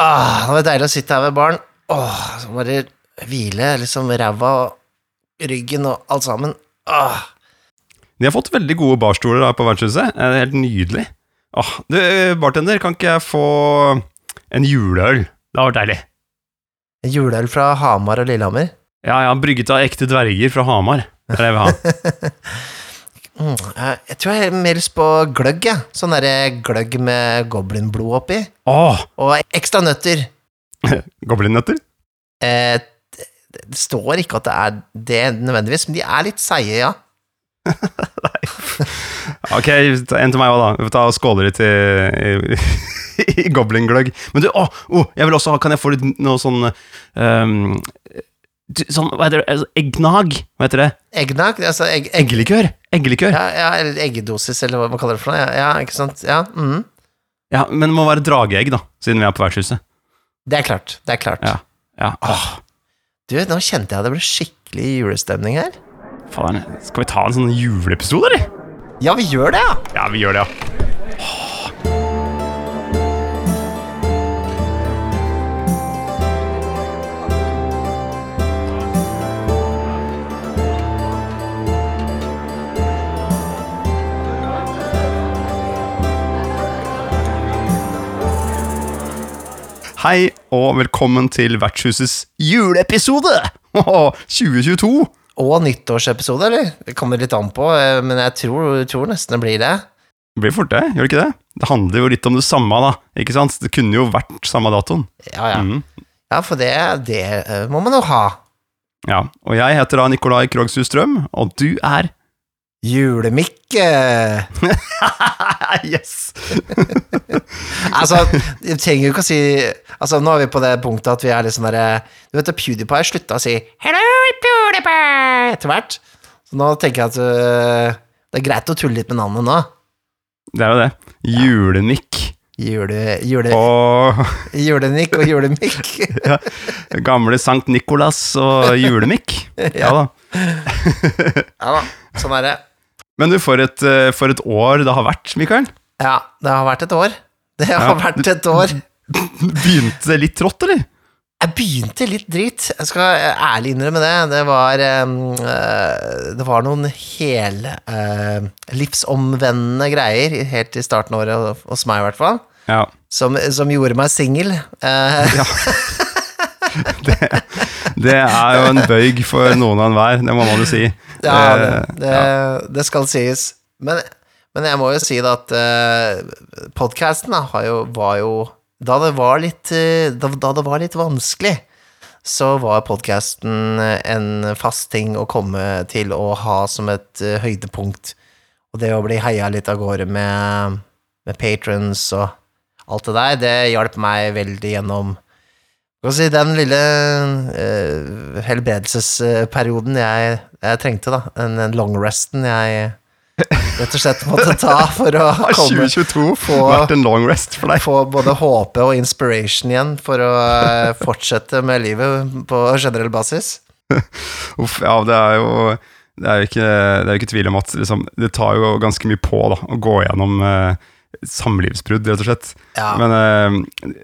Ah, det var deilig å sitte her ved baren. Åh, så bare hvile liksom ræva og ryggen og alt sammen. Ah. De har fått veldig gode barstoler da på vertshuset. Det er helt nydelig. Åh, du, bartender, kan ikke jeg få en juleøl? Det hadde vært deilig. En Juleøl fra Hamar og Lillehammer. Ja, ja, brygget av ekte dverger fra Hamar. Det er det jeg vil ha. Mm, jeg, jeg tror jeg har mer lyst på gløgg, Ja. Sånn derre gløgg med goblinblod oppi. Åh, Og ekstra nøtter. goblinnøtter? Eh, det, står ikke at det er det nødvendigvis, men de er litt seige, ja. Ok, en til meg òg, da. Vi får ta og skåle litt i, i, i goblingløgg. Men du, å, oh, jeg vil også ha Kan jeg få litt noe sånn du, Sånn, hva heter det? Altså, Eggnag? Hva heter det? Eggnag, altså egg, egg, Eggelikør? Eggelikør? ja, ja, eller eggedosis, eller hva man kaller det for noe. Ja, ja ikke sant? Ja, mm. Ja, men det må være drageegg, da, siden vi er på vertshuset. Det er klart. Det er klart. Ja. Ja, åh, Du, nå kjente jeg det ble skikkelig julestemning her. faen. Skal vi ta en sånn juleepisode, eller? Ja, vi gjør det, ja! Ja, vi gjør det, ja. Hei, og velkommen til Vertshusets juleepisode! Åh, 2022! Og nyttårsepisode, eller? Det kommer litt an på, eh, men jeg tror, tror nesten det blir det. Det blir fort det, gjør det ikke det? Det handler jo litt om det samme, da. Ikke sant? Det kunne jo vært samme datoen. Ja, ja. Mm. Ja, for det, det eh, må man jo ha. Ja, og jeg heter da Nikolai Krogshus Strøm, og du er Julemikke! Yes! Altså, du trenger jo ikke å si Altså, nå er vi på det punktet at vi er litt sånn derre Du vet, PewDiePie slutta å si 'Hello, PewDiePie' etter hvert. Så nå tenker jeg at øh, det er greit å tulle litt med navnet nå. Det er jo det. Julemikk. Jule, jule, Og Julenikk og julemikk. gamle Sankt Nikolas og julemikk. Ja da. ja da, sånn er det. Men du, for et, eh, for et år det har vært, Mikael. Ja, det har vært et år. Det har Ja, vært et år. Begynte litt trått, eller? Jeg begynte litt drit. Jeg skal ærlig innrømme det. Det var, eh, det var noen hele eh, livsomvendende greier helt i starten av året, hos meg i hvert fall, Ja. som, som gjorde meg singel. Eh, Det er jo en bøyg for noen og enhver, det må man jo si. ja, det, det, det, det skal sies. Men, men jeg må jo si det at uh, podkasten var jo Da det var litt eh, da, da det var litt vanskelig, så var podkasten en fast ting å komme til å ha som et eh, høydepunkt. Og det å bli heia litt av gårde med, med patrons og alt det der, det hjalp meg veldig gjennom si, den lille uh, helbredelsesperioden jeg, jeg trengte, da. Den, den long resten jeg rett og slett måtte ta for å komme 2022 få- vært en long rest for deg? få både håpe og inspiration igjen for å uh, fortsette med livet på generell basis. Uff, ja, det er jo det er jo ikke, det er jo ikke tvil om at liksom, det tar jo ganske mye på da, å gå gjennom eh, samlivsbrudd, rett og slett. Ja. Men eh,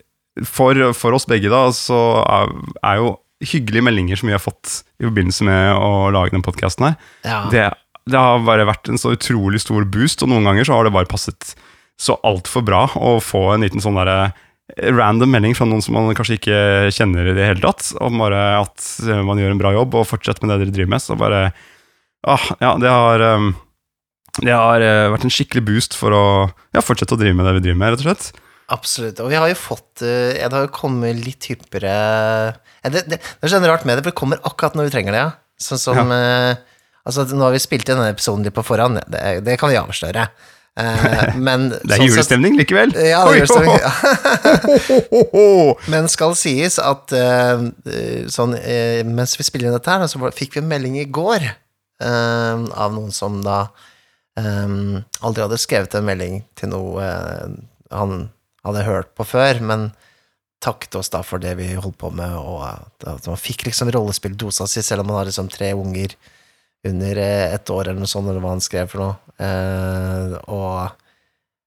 for, for oss begge, da, så er, er jo hyggelige meldinger som vi har fått i forbindelse med å lage den podkasten her, Ja. det, det har bare vært en så utrolig stor boost, og noen ganger så har det bare passet så altfor bra å få en liten sånn derre random melding fra noen som man kanskje ikke kjenner i det hele tatt, om bare at eh, man gjør en bra jobb, og fortsett med det dere driver med. Så bare ah, Ja, det har um, Det har eh, vært en skikkelig boost for å ja, fortsette å drive med det vi driver med, rett og slett. Absolutt. Og vi har jo fått eh, ja, Det har jo kommet litt hyppigere ja, det, det, det er sånn rart med det, for det kommer akkurat når vi trenger det, ja. Sånn som eh, Altså, nå har vi spilt inn denne episoden litt på forhånd, det, det kan vi avsløre. Eh, men Det er julestemning likevel. Ja, det er julestemning. ho. Men skal sies at sånn, mens vi spiller inn dette her, så fikk vi en melding i går av noen som da aldri hadde skrevet en melding til noe han hadde hørt på før, men takket oss da for det vi holdt på med, og at man fikk liksom rollespilldosa si, selv om man har liksom tre unger under eh, et år eller noe sånt, eller hva han skrev for noe. Eh, og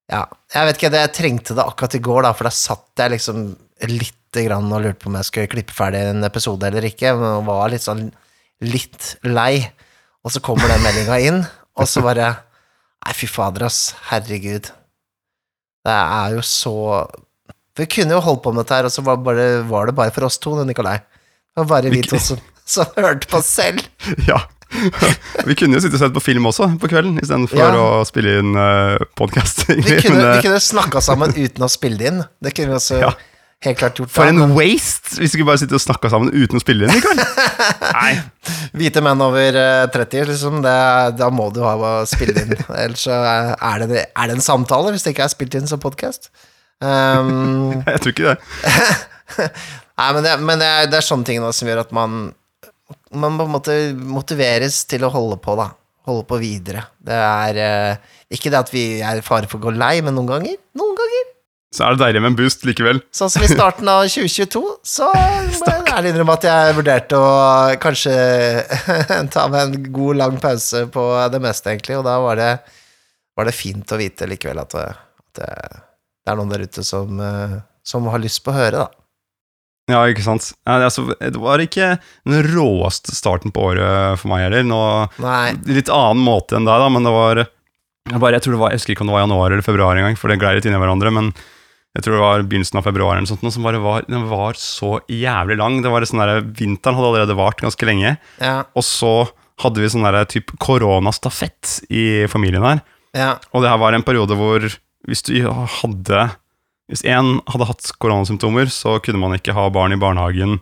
ja, jeg vet ikke, jeg trengte det akkurat i går, da, for da satt jeg liksom lite grann og lurte på om jeg skulle klippe ferdig en episode eller ikke, men var litt sånn litt lei. Og så kommer den meldinga inn, og så bare Nei, fy fader, ass. Herregud. Det er jo så Vi kunne jo holdt på med dette her, og så var, bare, var det bare for oss to, Nikolai. Det var bare vi to som, som hørte på selv. Ja. Vi kunne jo sitte og sett på film også på kvelden, istedenfor Ja. å spille inn uh, podkast. Vi kunne, vi kunne snakka sammen uten å spille det inn. Det kunne vi også Ja. Helt klart gjort. For da, en men waste! Vi skulle bare sitte og snakker sammen uten å spille inn. Mikael. Nei. Hvite menn over eh, 30, liksom, det, da må du ha spille inn. Ellers så er det, er det en samtale, hvis det ikke er spilt inn som podkast. Um, Jeg tror ikke det. Nei, men, det, men det, er, det er sånne ting da, som gjør at man Man på en måte motiveres til å holde på, da. Holde på videre. Det er eh, ikke det at vi er i fare for å gå lei, men noen ganger Noen ganger. Så er det deilig med en boost likevel. Sånn som i starten av 2022, så må jeg ærlig innrømme at jeg vurderte å kanskje ta meg en god, lang pause på det meste, egentlig, og da var det, var det fint å vite likevel at, det, at det, det er noen der ute som, eh, som har lyst på å høre, da. Ja, ikke sant. Altså, det var ikke den råeste starten på året for meg heller. Nå, Nei. litt annen måte enn deg, da, men det var bare, jeg tror det var, jeg husker ikke om det var januar eller februar engang, for det glei litt inn i hverandre, men jeg tror det var begynnelsen av februar eller sånt, som bare var, den var så jævlig lang. Det var sånn der, Vinteren hadde allerede vart ganske lenge, Ja. og så hadde vi sånn der typ koronastafett i familien her. Ja. Og det her var en periode hvor hvis du hadde Hvis én hadde hatt koronasymptomer, så kunne man ikke ha barn i barnehagen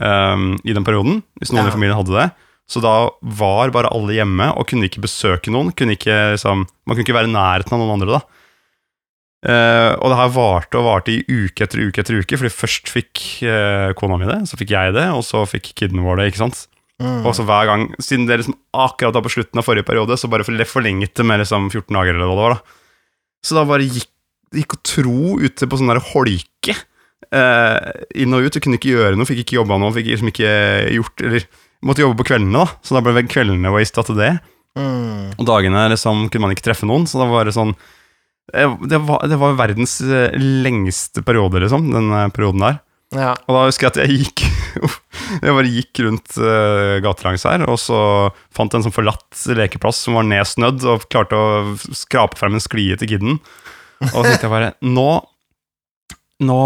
um, i den perioden. Hvis noen Ja. i familien hadde det. Så da var bare alle hjemme og kunne ikke besøke noen. Kunne ikke, liksom, man kunne ikke være i nærheten av noen andre, da. Eh, og det her varte og varte i uke etter uke etter uke, fordi først fikk uh, kona mi det, så fikk jeg det, og så fikk kidene våre det, ikke sant. Mm. Og så hver gang, siden det liksom akkurat da på slutten av forrige periode, så bare forlenget det med liksom 14 dager eller hva det var, da. Så da bare gikk, gikk og tro ute på sånn der holke. Uh, inn og ut. Du kunne ikke gjøre noe, fikk ikke jobba noe, fikk liksom ikke gjort Eller måtte jobbe på kveldene, da. Så da ble kveldene wasta til det. Mm. Og dagene liksom kunne man ikke treffe noen, så da var det sånn Det var, det var verdens eh, lengste periode, liksom, den eh, perioden der. Ja. Og da husker jeg at jeg gikk Jeg bare gikk rundt uh, gatelangs her, og så fant jeg en sånn forlatt lekeplass som var nedsnødd, og klarte å skrape frem en sklie til kidden. Og så tenkte jeg bare Nå nå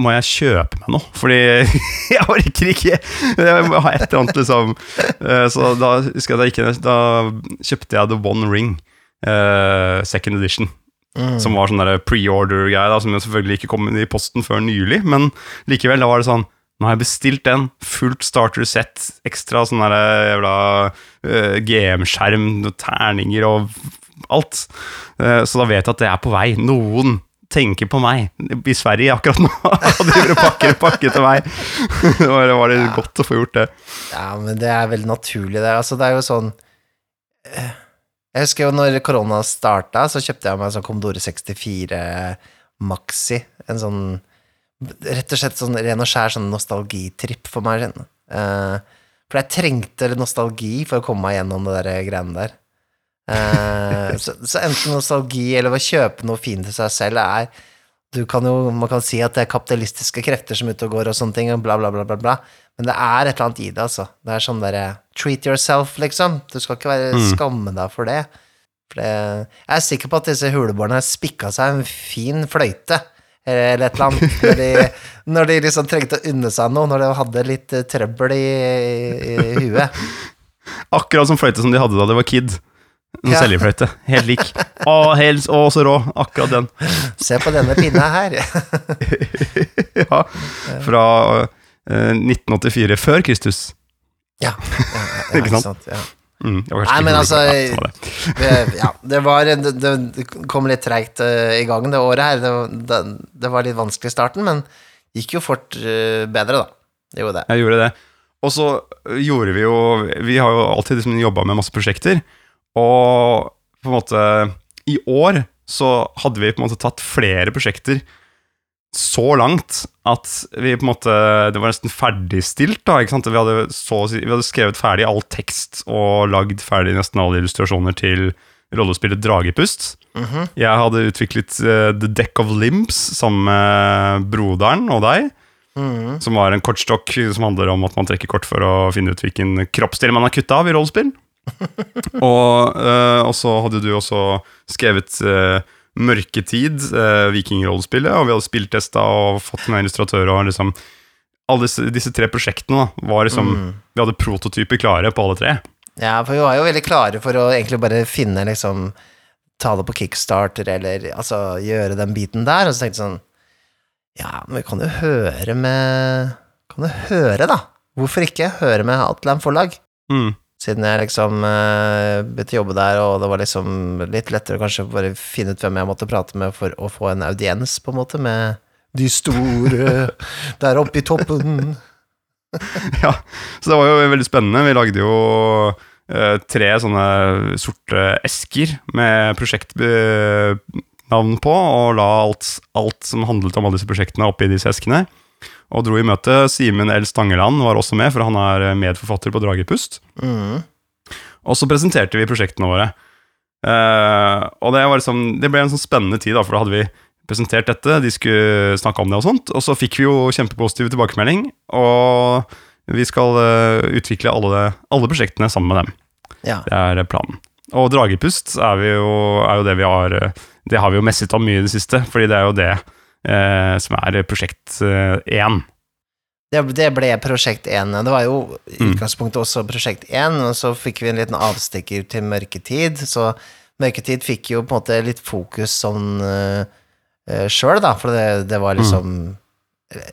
må jeg kjøpe meg noe, fordi jeg orker ikke Jeg må ha et eller annet, liksom. Eh, Så da husker jeg at jeg ikke Da kjøpte jeg The One Ring, uh, second edition. Mm. Som var sånn der pre-order-greie, som selvfølgelig ikke kom i posten før nylig. Men likevel, da var det sånn Nå har jeg bestilt den. Fullt starter set, ekstra sånn der jævla uh, GM-skjerm, terninger og alt. Uh, så da vet jeg at det er på vei. Noen tenker på meg i Sverige akkurat nå og driver og pakker en pakke til meg. det var, det var litt godt å få gjort det. Ja, men det er veldig naturlig, det. Altså, det er jo sånn eh, Jeg husker jo når korona starta, så kjøpte jeg meg en sånn Commodore 64 Maxi. En sånn Rett og slett sånn ren og skjær sånn nostalgitripp for meg. Uh, for jeg trengte nostalgi for å komme meg gjennom det der greiene der. Uh, så, så enten nostalgi eller å kjøpe noe fint til seg selv er kan jo, Man kan si at det er kapitalistiske krefter som er ute og går og sånne ting, og bla, bla, bla, bla, bla. Men det er et eller annet i det, altså. Det er sånn derre treat yourself, liksom. Du skal ikke være Mm. skamme deg for det. For det. Jeg er sikker på at disse hulebarna spikka seg en fin fløyte, eller et eller annet, når de, når de liksom trengte å unne seg noe, når de hadde litt trøbbel i, i, i huet. Akkurat som fløyte som de hadde da de var kid. En Ja. seljefløyte. Helt lik. Å, helt, å, så rå. Akkurat den. Se på denne pinna her. ja, fra eh, 1984, før Kristus. Ja, ja, ja, Ikke sant? Ja. Mm, Nei, men altså, ja, det var det. det, ja, det var det, det det kom litt treigt uh, i gang det året her. Det, det, det var litt vanskelig i starten, men gikk jo fort uh, bedre, da. Det gjorde det. Jeg gjorde det. Og så gjorde vi jo Vi har jo alltid liksom jobba med masse prosjekter, og på en måte I år så hadde vi på en måte tatt flere prosjekter så langt at vi på en måte Det var nesten ferdigstilt, da. ikke sant? Vi hadde, så, vi hadde skrevet ferdig all tekst og lagd ferdig nesten alle illustrasjoner til rollespillet Dragepust. Mhm. Jeg hadde utviklet uh, The Deck of Limbs sammen med broderen og deg. Mhm. Som var en kortstokk som handler om at man trekker kort for å finne ut hvilken kroppsdel man har kutta av i rollespill. og, eh, så hadde du også skrevet eh, Mørketid, eh, vikingrollespillet, og vi hadde spilltesta og fått med illustratører og liksom Alle disse, disse tre prosjektene da, var liksom Mm. Vi hadde prototyper klare på alle tre. Ja, for vi var jo veldig klare for å egentlig bare finne liksom Ta det på kickstarter, eller altså gjøre den biten der, og så tenkte jeg sånn Ja, men vi kan jo høre med Kan jo høre, da. Hvorfor ikke høre med Outland forlag? Mm. Siden jeg liksom uh, begynte å jobbe der, og det var liksom litt lettere kanskje bare finne ut hvem jeg måtte prate med for å få en audiens, på en måte, med de store der oppe i toppen. Ja, så det var jo veldig spennende. Vi lagde jo uh, tre sånne sorte esker med prosjektnavn på, og la alt, alt som handlet om alle disse prosjektene oppi disse eskene. Og dro i møte. Simen L. Stangeland var også med, for han er medforfatter på Dragepust. Mm. Og så presenterte vi prosjektene våre. Uh, og det, var liksom, det ble en sånn spennende tid, da, for da hadde vi presentert dette, de skulle snakke om det og sånt, og så fikk vi jo kjempepositiv tilbakemelding, og vi skal uh, utvikle alle, alle prosjektene sammen med dem. Ja. Det er planen. Og Dragepust er, vi jo, er jo det vi har eh, Det har vi jo messet om mye i det siste, fordi det er jo det eh, som er prosjekt én. Det, det ble prosjekt 1. Det var jo i Mm. utgangspunktet også prosjekt 1, og så fikk vi en liten avstikker til Mørketid, så Mørketid fikk jo på en måte litt fokus sånn uh, sjøl, da, for det, det var liksom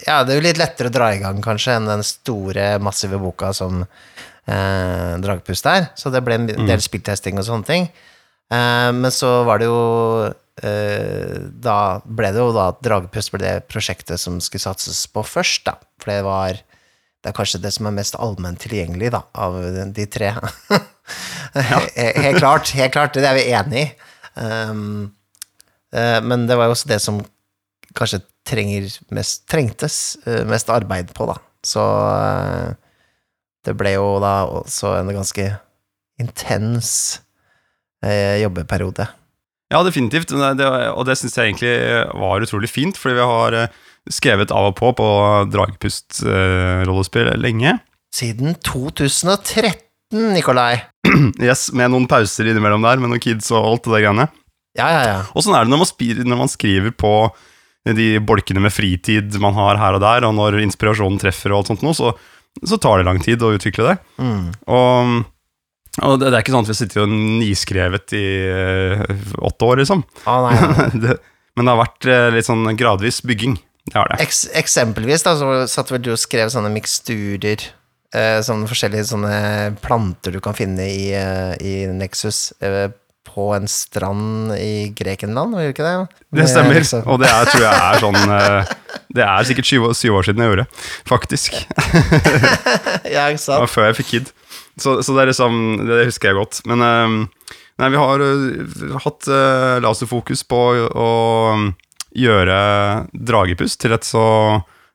Ja, det er jo litt lettere å dra i gang, kanskje, enn den store, massive boka som uh, Dragpust er, så det ble en del spilltesting og sånne ting. Eh, men så var det jo eh, Da ble det jo da at Dragepust ble det prosjektet som skulle satses på først, da. For det var Det er kanskje det som er mest allment tilgjengelig, da, av de tre. He- helt klart. Helt klart. Det er vi enig i. Um, uh, men det var jo også det som kanskje mest, trengtes uh, mest arbeid på, da. Så uh, det ble jo da også en ganske intens eh, jobbeperiode. Ja, definitivt. Det, det, og det syns jeg egentlig var utrolig fint, fordi vi har eh, skrevet av og på på dragpust-rollespill lenge. Siden 2013, Nikolai. Yes, Med noen pauser innimellom der, med noen kids og alt det greiene. Ja, ja, ja. Og sånn er det når man, når man skriver på de bolkene med fritid man har her og der, og når inspirasjonen treffer og alt sånt noe, så, så tar det lang tid å utvikle det. Mm. Og, og det, det er ikke sånn at vi har sittet og niskrevet i eh, åtte år, liksom. Å, nei, nei. det, men det har vært eh, litt sånn gradvis bygging. Det har det. Eks eksempelvis da, så satt vel du og skrev sånne miksturer, eh, sånne forskjellige sånne planter du kan finne i, i Nexus, på en strand i Grekenland, gjør det ikke det? Det stemmer, liksom- og det er, tror jeg er sånn Det er sikkert syv, år- syv år siden jeg gjorde det, faktisk. ja, ikke Det sant? var før jeg fikk kid. Så, så det er liksom Det husker jeg godt. Men eh, nei, vi har eh, hatt eh, laserfokus på å, å gjøre Dragepust til et så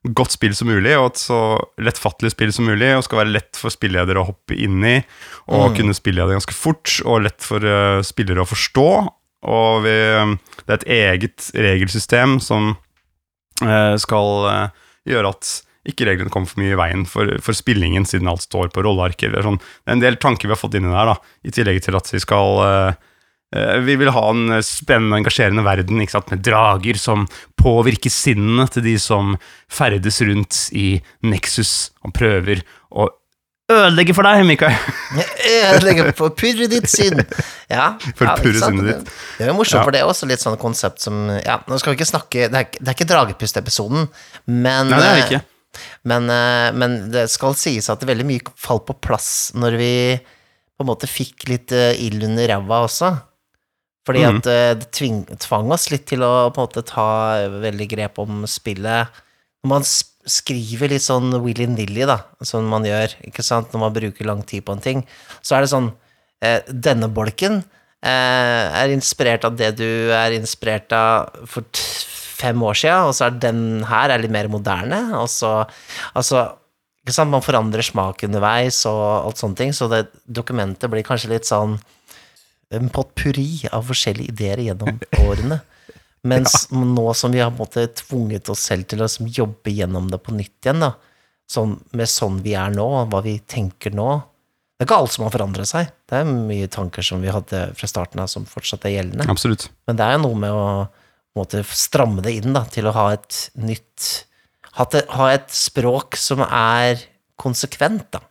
godt spill som mulig, og et så lettfattelig spill som mulig, og skal være lett for spilledere å hoppe inn i, og kunne spille det ganske fort, og lett for uh, spillere å forstå. Og vi, det er et eget regelsystem som uh, skal uh, gjøre at ikke reglene kommer for mye i veien for, for spillingen, siden alt står på rollearker. Er, sånn, det er en del tanker vi har fått inni der, da, i tillegg til at vi skal uh, uh, Vi vil ha en spennende og engasjerende verden sant? med drager som påvirker sinnene til de som ferdes rundt i Nexus og prøver å ødelegge for deg, Mikael. Ødelegge for purre ditt sinn. Ja, For ja, purre sinnet ditt. Det er jo morsomt, Ja. for det er også litt sånn konsept som Ja, nå skal vi ikke snakke Det er, det er ikke Dragepust-episoden, men Nei, det er det ikke. Men, eh, men det skal sies at det veldig mye falt på plass når vi på en måte fikk litt eh, ild under ræva også. Fordi mm. at eh, det tving, tvang oss litt til å på en måte ta veldig grep om spillet. Når man skriver litt sånn willy-nilly, da, som man gjør, ikke sant, når man bruker lang tid på en ting, så er det sånn Denne bolken er inspirert av det du er inspirert av for fem år siden, og så er den her er litt mer moderne, og så Altså, ikke sant, man forandrer smak underveis og alt sånne ting, så det dokumentet blir kanskje litt sånn en potpurri av forskjellige ideer gjennom årene. Mens nå som vi har måte tvunget oss selv til å liksom jobbe gjennom det på nytt igjen, da, sånn, med sånn vi er nå, hva vi tenker nå Det er ikke alt som har forandret seg. Det er mye tanker som vi hadde fra starten av, som fortsatt er gjeldende. Absolutt. Men det er jo noe med å måte, stramme det inn da, til å ha et nytt ha et, språk som er konsekvent, da.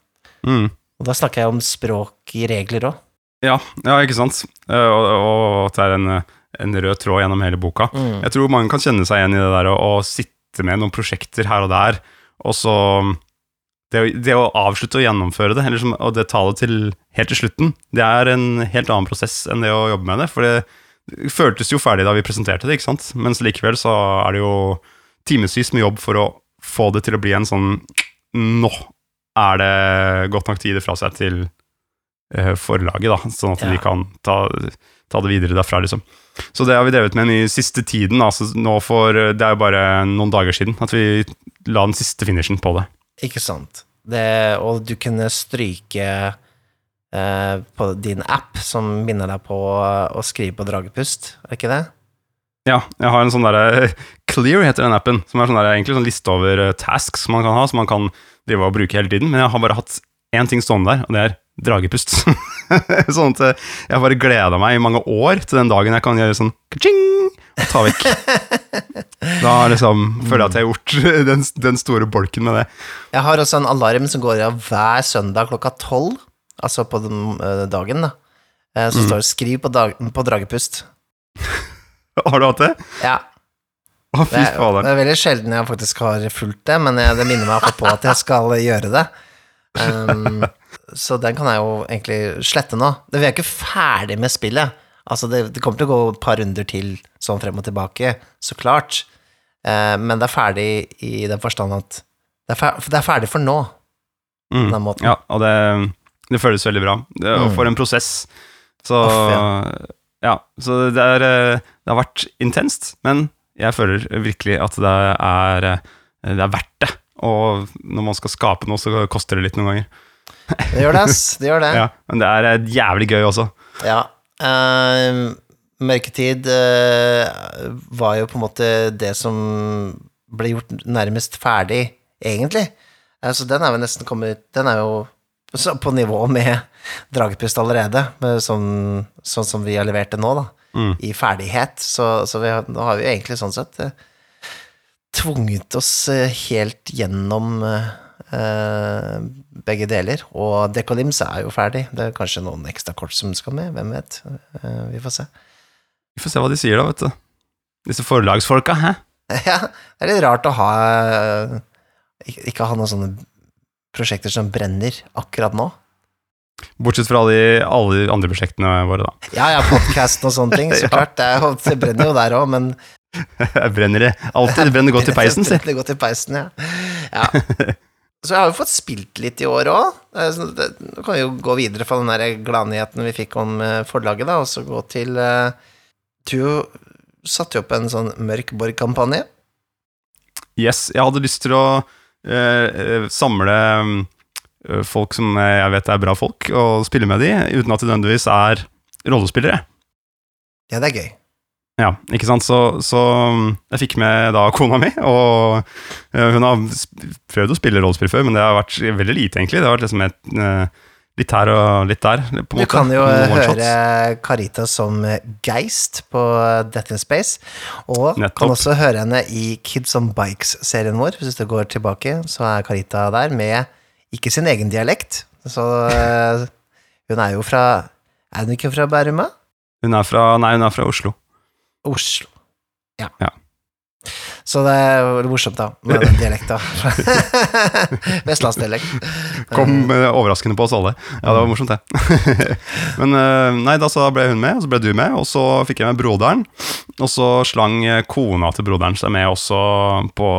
Mm. Og da snakker jeg om språk i regler òg. Ja, ja, ikke sant? Eh, Og, og at det er en, en rød tråd gjennom hele boka. Mm. Jeg tror mange kan kjenne seg igjen i det der å, å sitte med noen prosjekter her og der, og så det, det å avslutte å gjennomføre det, eller som, og det ta det til helt til slutten, det er en helt annen prosess enn det å jobbe med det. For det føltes jo ferdig da vi presenterte det, ikke sant? Mens likevel så er det jo timevis med jobb for å få det til å bli en sånn Nå er det godt nok tid fra seg til eh, forlaget, da, sånn at Ja. de kan ta, ta det videre derfra, liksom. Så det har vi drevet med i siste tiden. Altså nå for, det er jo bare noen dager siden at vi la den siste finishen på det. Ikke sant. Det, og du kunne stryke på din app som minner deg på å skrive på dragepust, er det ikke det? Ja, jeg har en sånn derre Clear heter den appen, som er sånn der, egentlig sånn liste over eh, tasks man kan ha, som man kan drive og bruke hele tiden. Men jeg har bare hatt én ting stående der, og det er dragepust. sånn at eh, jeg har bare gleda meg i mange år til den dagen jeg kan gjøre sånn ka-ching, og ta vekk. Da liksom føler jeg at jeg har gjort den, den store bolken med det. Jeg har også en alarm som går av hver søndag klokka tolv, altså på eh, dagen, da. så Mm. Står det 'skriv på, dag, på dragepust'. Har du hatt det? Ja. Å, fy Det er, det er veldig sjelden jeg faktisk har fulgt det, men jeg, det minner meg på at jeg skal gjøre det. Um, så den kan jeg jo egentlig slette nå. Det Vi er ikke ferdig med spillet. Altså, det, det kommer til å gå et par runder til sånn frem og tilbake, så klart. Uh, men det er ferdig i den forstand at det er, ferdig, det er ferdig for nå, på Mm. den måten. Ja, og det, det føles veldig bra. Det, og Mm. for en prosess. Så Off, ja. så det, er, eh, det har vært intenst, men jeg føler virkelig at det er, eh, det er verdt det. Og når man skal skape noe, så koster det litt noen ganger. Det gjør det, ass. Det gjør det. Ja, men det er eh, jævlig gøy også. Ja. Uh, mørketid uh, var jo på en måte det som ble gjort nærmest ferdig, egentlig. Altså, så den er jo nesten kommet Den er jo så på nivå med Dragepust allerede, med sånn, sånn som vi har levert det nå, da. Mm. I ferdighet. Så, så vi har, nå har vi egentlig sånn sett eh, tvunget oss eh, helt gjennom eh, begge deler. Og Dekolims er jo ferdig. Det er kanskje noen ekstra kort som skal med, hvem vet. Eh, vi får se. Vi får se hva de sier, da, vet du. Disse forlagsfolka, hæ? Ja, det er litt rart å ha eh, ikke ha noen sånne prosjekter som brenner akkurat nå. Bortsett fra de, alle de andre prosjektene våre, da. Ja, ja, podkasten og sånne ting, så Ja. klart. Det, er, det brenner jo der òg, men brenner det. Alltid det brenner godt i peisen, si. Det godt i peisen, ja. ja. Så jeg har jo fått spilt litt i år òg. Nå kan vi jo gå videre fra den der gladnyheten vi fikk om eh, forlaget, da, og så gå til eh, Du satte jo opp en sånn Mørk Borg-kampanje. Yes, jeg hadde lyst til å eh, eh, samle eh, folk som jeg vet er bra folk, og spille med de, uten at de nødvendigvis er rollespillere. Ja, det er gøy. Ja, ikke sant? Så, så jeg fikk med da kona mi, og eh, hun har prøvd å spille rollespill før, men det har vært veldig lite, egentlig. Det har vært liksom et, eh, litt her og litt der, Du måte. kan jo høre Carita som Geist på Death in Space, og Nettopp. kan også høre henne i Kids on Bikes-serien vår. Hvis du går tilbake, så er Carita der med ikke sin egen dialekt. Så eh, hun er jo fra Er hun ikke fra Bærum? da? Hun er fra, nei, hun er fra Oslo. Oslo. Ja. Ja. Så det er morsomt, da, med den dialekta. Vestlandsdialekt. Kom eh, overraskende på oss alle. Ja, det var morsomt, det. Men eh, nei, da så ble hun med, og så ble du med, og så fikk jeg med broderen. Og så slang eh, kona til broderen seg med også på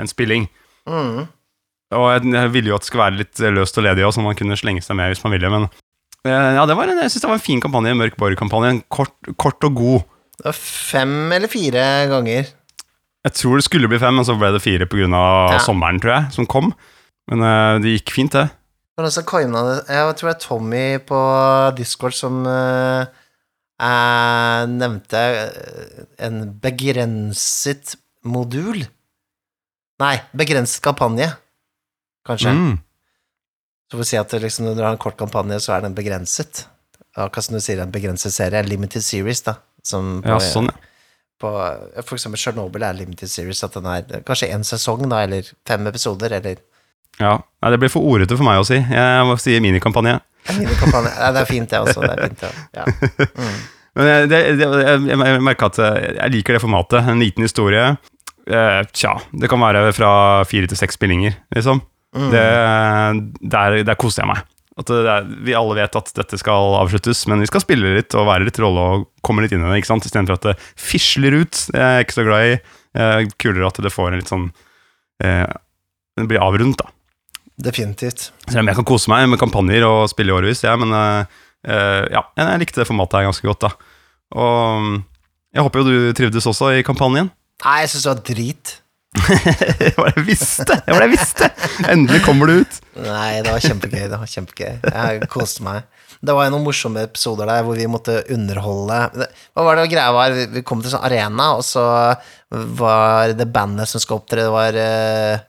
en spilling. Mm. Og jeg, ville jo at det skulle være litt løst og ledig, og så man kunne slenge seg med hvis man ville, men ja, det var en, jeg synes det var en fin kampanje, en Mørk Borg-kampanje. Kort, kort og god. Det var fem eller fire ganger. Jeg tror det skulle bli fem, men så ble det fire pga. Ja. sommeren, tror jeg, som kom. Men uh, det gikk fint, det. Coina Jeg tror det er Tommy på Discord som uh, eh, nevnte en begrenset modul. Nei, begrenset kampanje, kanskje. Mm. Så får vi si at liksom, når du har en kort kampanje, så er den begrenset. Akkurat som du sier, en begrenset serie. Limited series, da. Som på, Ja, sånn, ja. På eksempel Chernobyl er limited series, at den er kanskje én sesong, da, eller fem episoder, eller ja. Nei, det blir for ordete for meg å si. Jeg må si minikampanje. minikampanje. Det er fint, det også. Det er fint, ja. ja. Mm. Men det, det, jeg, jeg merker at jeg liker det formatet. En liten historie. Eh, tja, det kan være fra fire til seks spillinger, liksom. Mm. Det, der, der koser jeg meg. At det, er, vi alle vet at dette skal avsluttes, men vi skal spille litt og være litt rolle og komme litt inn i det, ikke sant? istedenfor at det fisler ut. Det er jeg ikke så glad i. Eh, kulere at det får en litt sånn eh, Det blir avrundt, da. Definitivt. Selv om jeg kan kose meg med kampanjer og spille i årevis, ja, men eh, eh, ja, jeg likte det formatet her ganske godt, da. Og mm, jeg håper jo du trivdes også i kampanjen. Nei, jeg syns det var drit. det var det jeg visste! Det var det jeg visste! Endelig kommer du ut. Nei, det var kjempegøy. Det var kjempegøy. Jeg koste meg. Det var jo noen morsomme episoder der hvor vi måtte underholde Hva var det greia var? Vi- Vi kom til sånn arena, og så var det bandet som skal opptre, det var eh,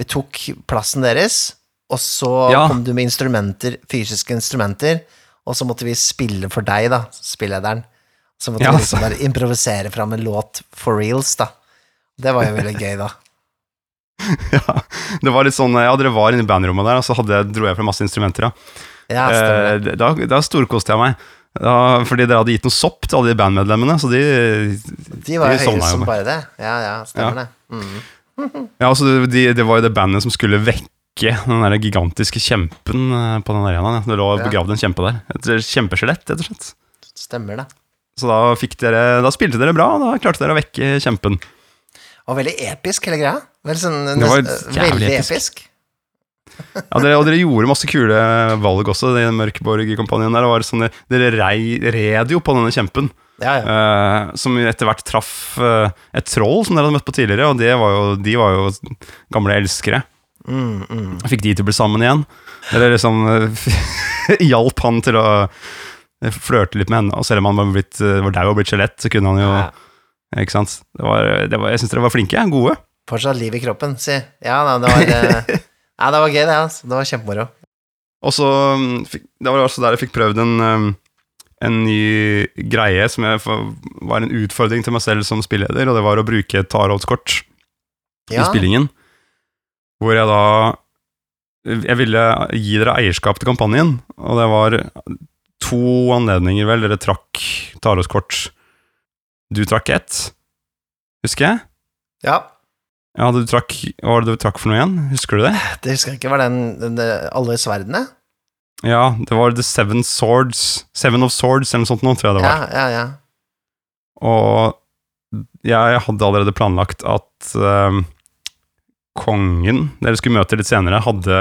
Vi tok plassen deres, og så Ja. kom du med instrumenter, fysiske instrumenter, og så måtte vi spille for deg, da, spillederen. Så måtte Ja, vi liksom bare improvisere fram en låt for reals, da. Det var jo veldig gøy, da. Ja, det var litt sånn, ja, Dere var inne i bandrommet der, og så hadde, dro jeg fra masse instrumenter. da. Ja. Eh, da, da storkoste jeg meg. Da, fordi dere hadde gitt noe sopp til alle de bandmedlemmene, så de De var jo høyere høye som med. bare det. Ja, ja, stemmer det. Mm. Ja, altså, de, det var jo det bandet som skulle vekke den der gigantiske kjempen eh, på den arenaen. Ja. Det lå Ja. begravd en kjempe der. Et kjempeskjelett, rett og slett. Stemmer det. Så da, dere, da spilte dere bra, og da klarte dere å vekke kjempen. Og veldig episk, hele greia. Veldig, sånn, Det var jævlig veldig episk. episk. Ja, dere, og dere gjorde masse kule valg også, den Mørkborg-kampanjen der. Var sånn, dere rei, red jo på denne kjempen, Ja, ja. Uh, som etter hvert traff uh, et troll som dere hadde møtt på tidligere, og det var jo, de var jo gamle elskere. Mm, mm. Fikk de til å bli sammen igjen. Dere liksom eh, hjalp han til å eh, flørte litt med henne, og selv om han var, blitt, eh, var dau og blitt skjelett, så kunne han jo Ja. Ikke sant? Det var, det var, jeg syns dere var flinke. Gode. Fortsatt liv i kroppen, si. Ja, nei, det var eh, Ja, det var gøy, det. Altså. Det var kjempemoro. Og så mm, Det var også der jeg fikk prøvd en, um, en ny greie som jeg, var en utfordring til meg selv som spilleder, og det var å bruke et tarotkort i spillingen. Hvor jeg da Jeg ville gi dere eierskap til kampanjen, og det var to anledninger, vel. Dere trakk tarotkort. Du trakk ett, husker jeg. ja. Ja, du trakk, Hva var det du trakk for noe igjen? Husker du det? Det husker jeg ikke. Var den, den, den alle sverdene? Ja, det var The Seven Swords Seven of Swords, eller noe sånt nå, tror jeg det var. Ja, ja, ja. Og jeg hadde allerede planlagt at eh, kongen dere skulle møte litt senere, hadde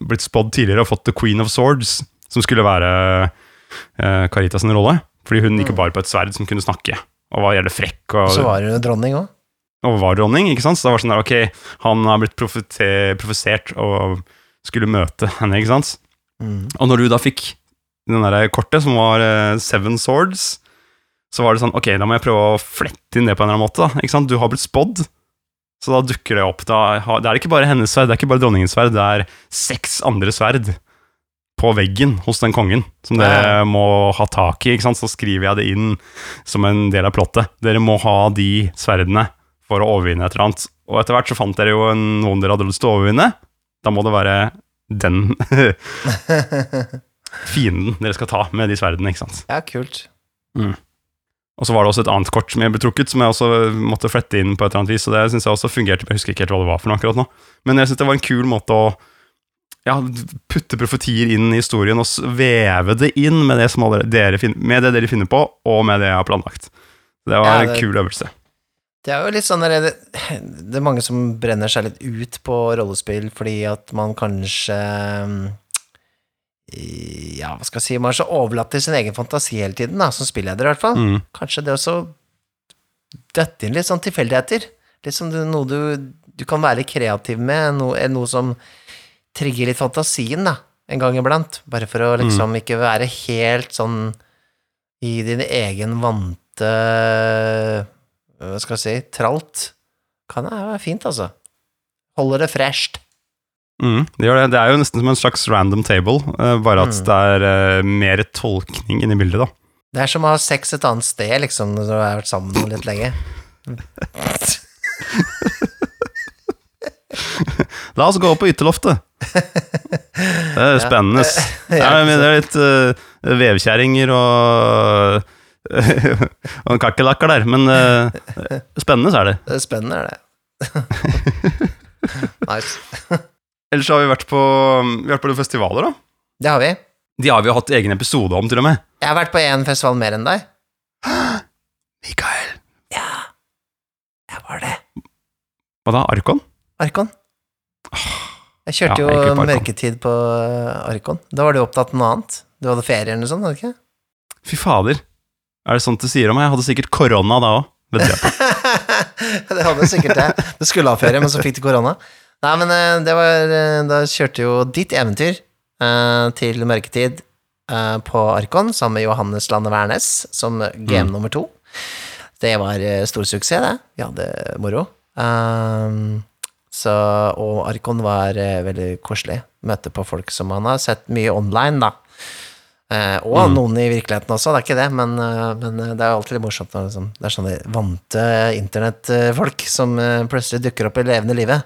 blitt spådd tidligere og fått The Queen of Swords, som skulle være uh, Caritas rolle. Fordi hun gikk jo bare på et sverd som kunne snakke, og var jævlig frekk og, Så var hun dronning òg. og var dronning. ikke sant? Så det var sånn der, ok, han har blitt profesert og skulle møte henne, ikke sant? Mm. Og når du da fikk den der kortet, som var eh, Seven Swords, så var det sånn, ok, da må jeg prøve å flette inn det på en eller annen måte. da, ikke sant? Du har blitt spådd, så da dukker det opp. Da, det er ikke bare hennes sverd, det er ikke bare dronningens sverd, det er seks andre sverd på veggen hos den kongen, som dere må ha tak i. Så skriver jeg det inn som en del av plottet. Dere må ha de sverdene for å overvinne et eller annet. Og etter hvert så fant dere jo noen dere hadde lyst til å overvinne. Da må det være den fienden dere skal ta med de sverdene, ikke sant. ja, kult. Og så var det også et annet kort som jeg ble trukket, som jeg også måtte flette inn på et eller annet vis, og det syns jeg også fungerte. Jeg husker ikke helt hva det var for noe akkurat nå, men jeg syns det var en kul måte å ja, putte profetier inn i historien og veve det inn med det, som dere fin med det dere finner på, og med det jeg har planlagt. Det var Ja, en kul øvelse. Det er jo litt sånn det, det er mange som brenner seg litt ut på rollespill fordi at man kanskje mm, Ja, hva skal jeg si Man er så overlatt til sin egen fantasi hele tiden, da, som spilleder i hvert fall. Mm. Kanskje det også døtte inn litt sånn tilfeldigheter. Litt som noe du, du kan være kreativ med, noe, noe som trigger litt fantasien, da, en gang iblant. Bare for å liksom ikke være helt sånn i din egen vante Hva skal jeg si tralt, kan det være fint, altså. Holder det fresht. Mm, det gjør det. Det er jo nesten som en slags random table, eh, bare at Mm. det er eh, mer tolkning inni bildet, da. Det er som å ha sex et annet sted, liksom, når du har vært sammen litt lenge. La oss gå på ytterloftet. Det er spennende. Ja, det er litt uh, vevkjerringer og og kakerlakker der, men uh, spennende så er det. Det er spennende, er det. nice. Ellers har vi vært på, vi har vært på noen festivaler, da. Det har vi. De har vi jo hatt egen episode om, til og med. Jeg har vært på én festival mer enn deg. Mikael. Ja, jeg var det. Hva da? Arkon? Arkon. Jeg kjørte Ja, jeg jo mørketid på eh, Arkon. Da var du opptatt med noe annet. Du hadde ferie eller noe sånt, hadde du ikke? Fy fader. Er det sånt du sier om meg? Jeg hadde sikkert korona da òg. Vet jeg det hadde sikkert det. Du skulle ha ferie, men så fikk du korona. Nei, men eh, det var eh, Da kjørte jo ditt eventyr uh, til mørketid uh, på Arkon sammen med Johannes Lande Wærnes som GM Mm. nummer to. Det var stor suksess, det. Vi hadde moro. Um, så, og Arkon var eh, veldig koselig. Møte på folk som han har sett mye online, da. Eh, og Mm. noen i virkeligheten også, det er ikke det, men, eh, men eh, det er alltid litt morsomt når liksom, det er sånne vante internettfolk som eh, plutselig dukker opp i levende livet.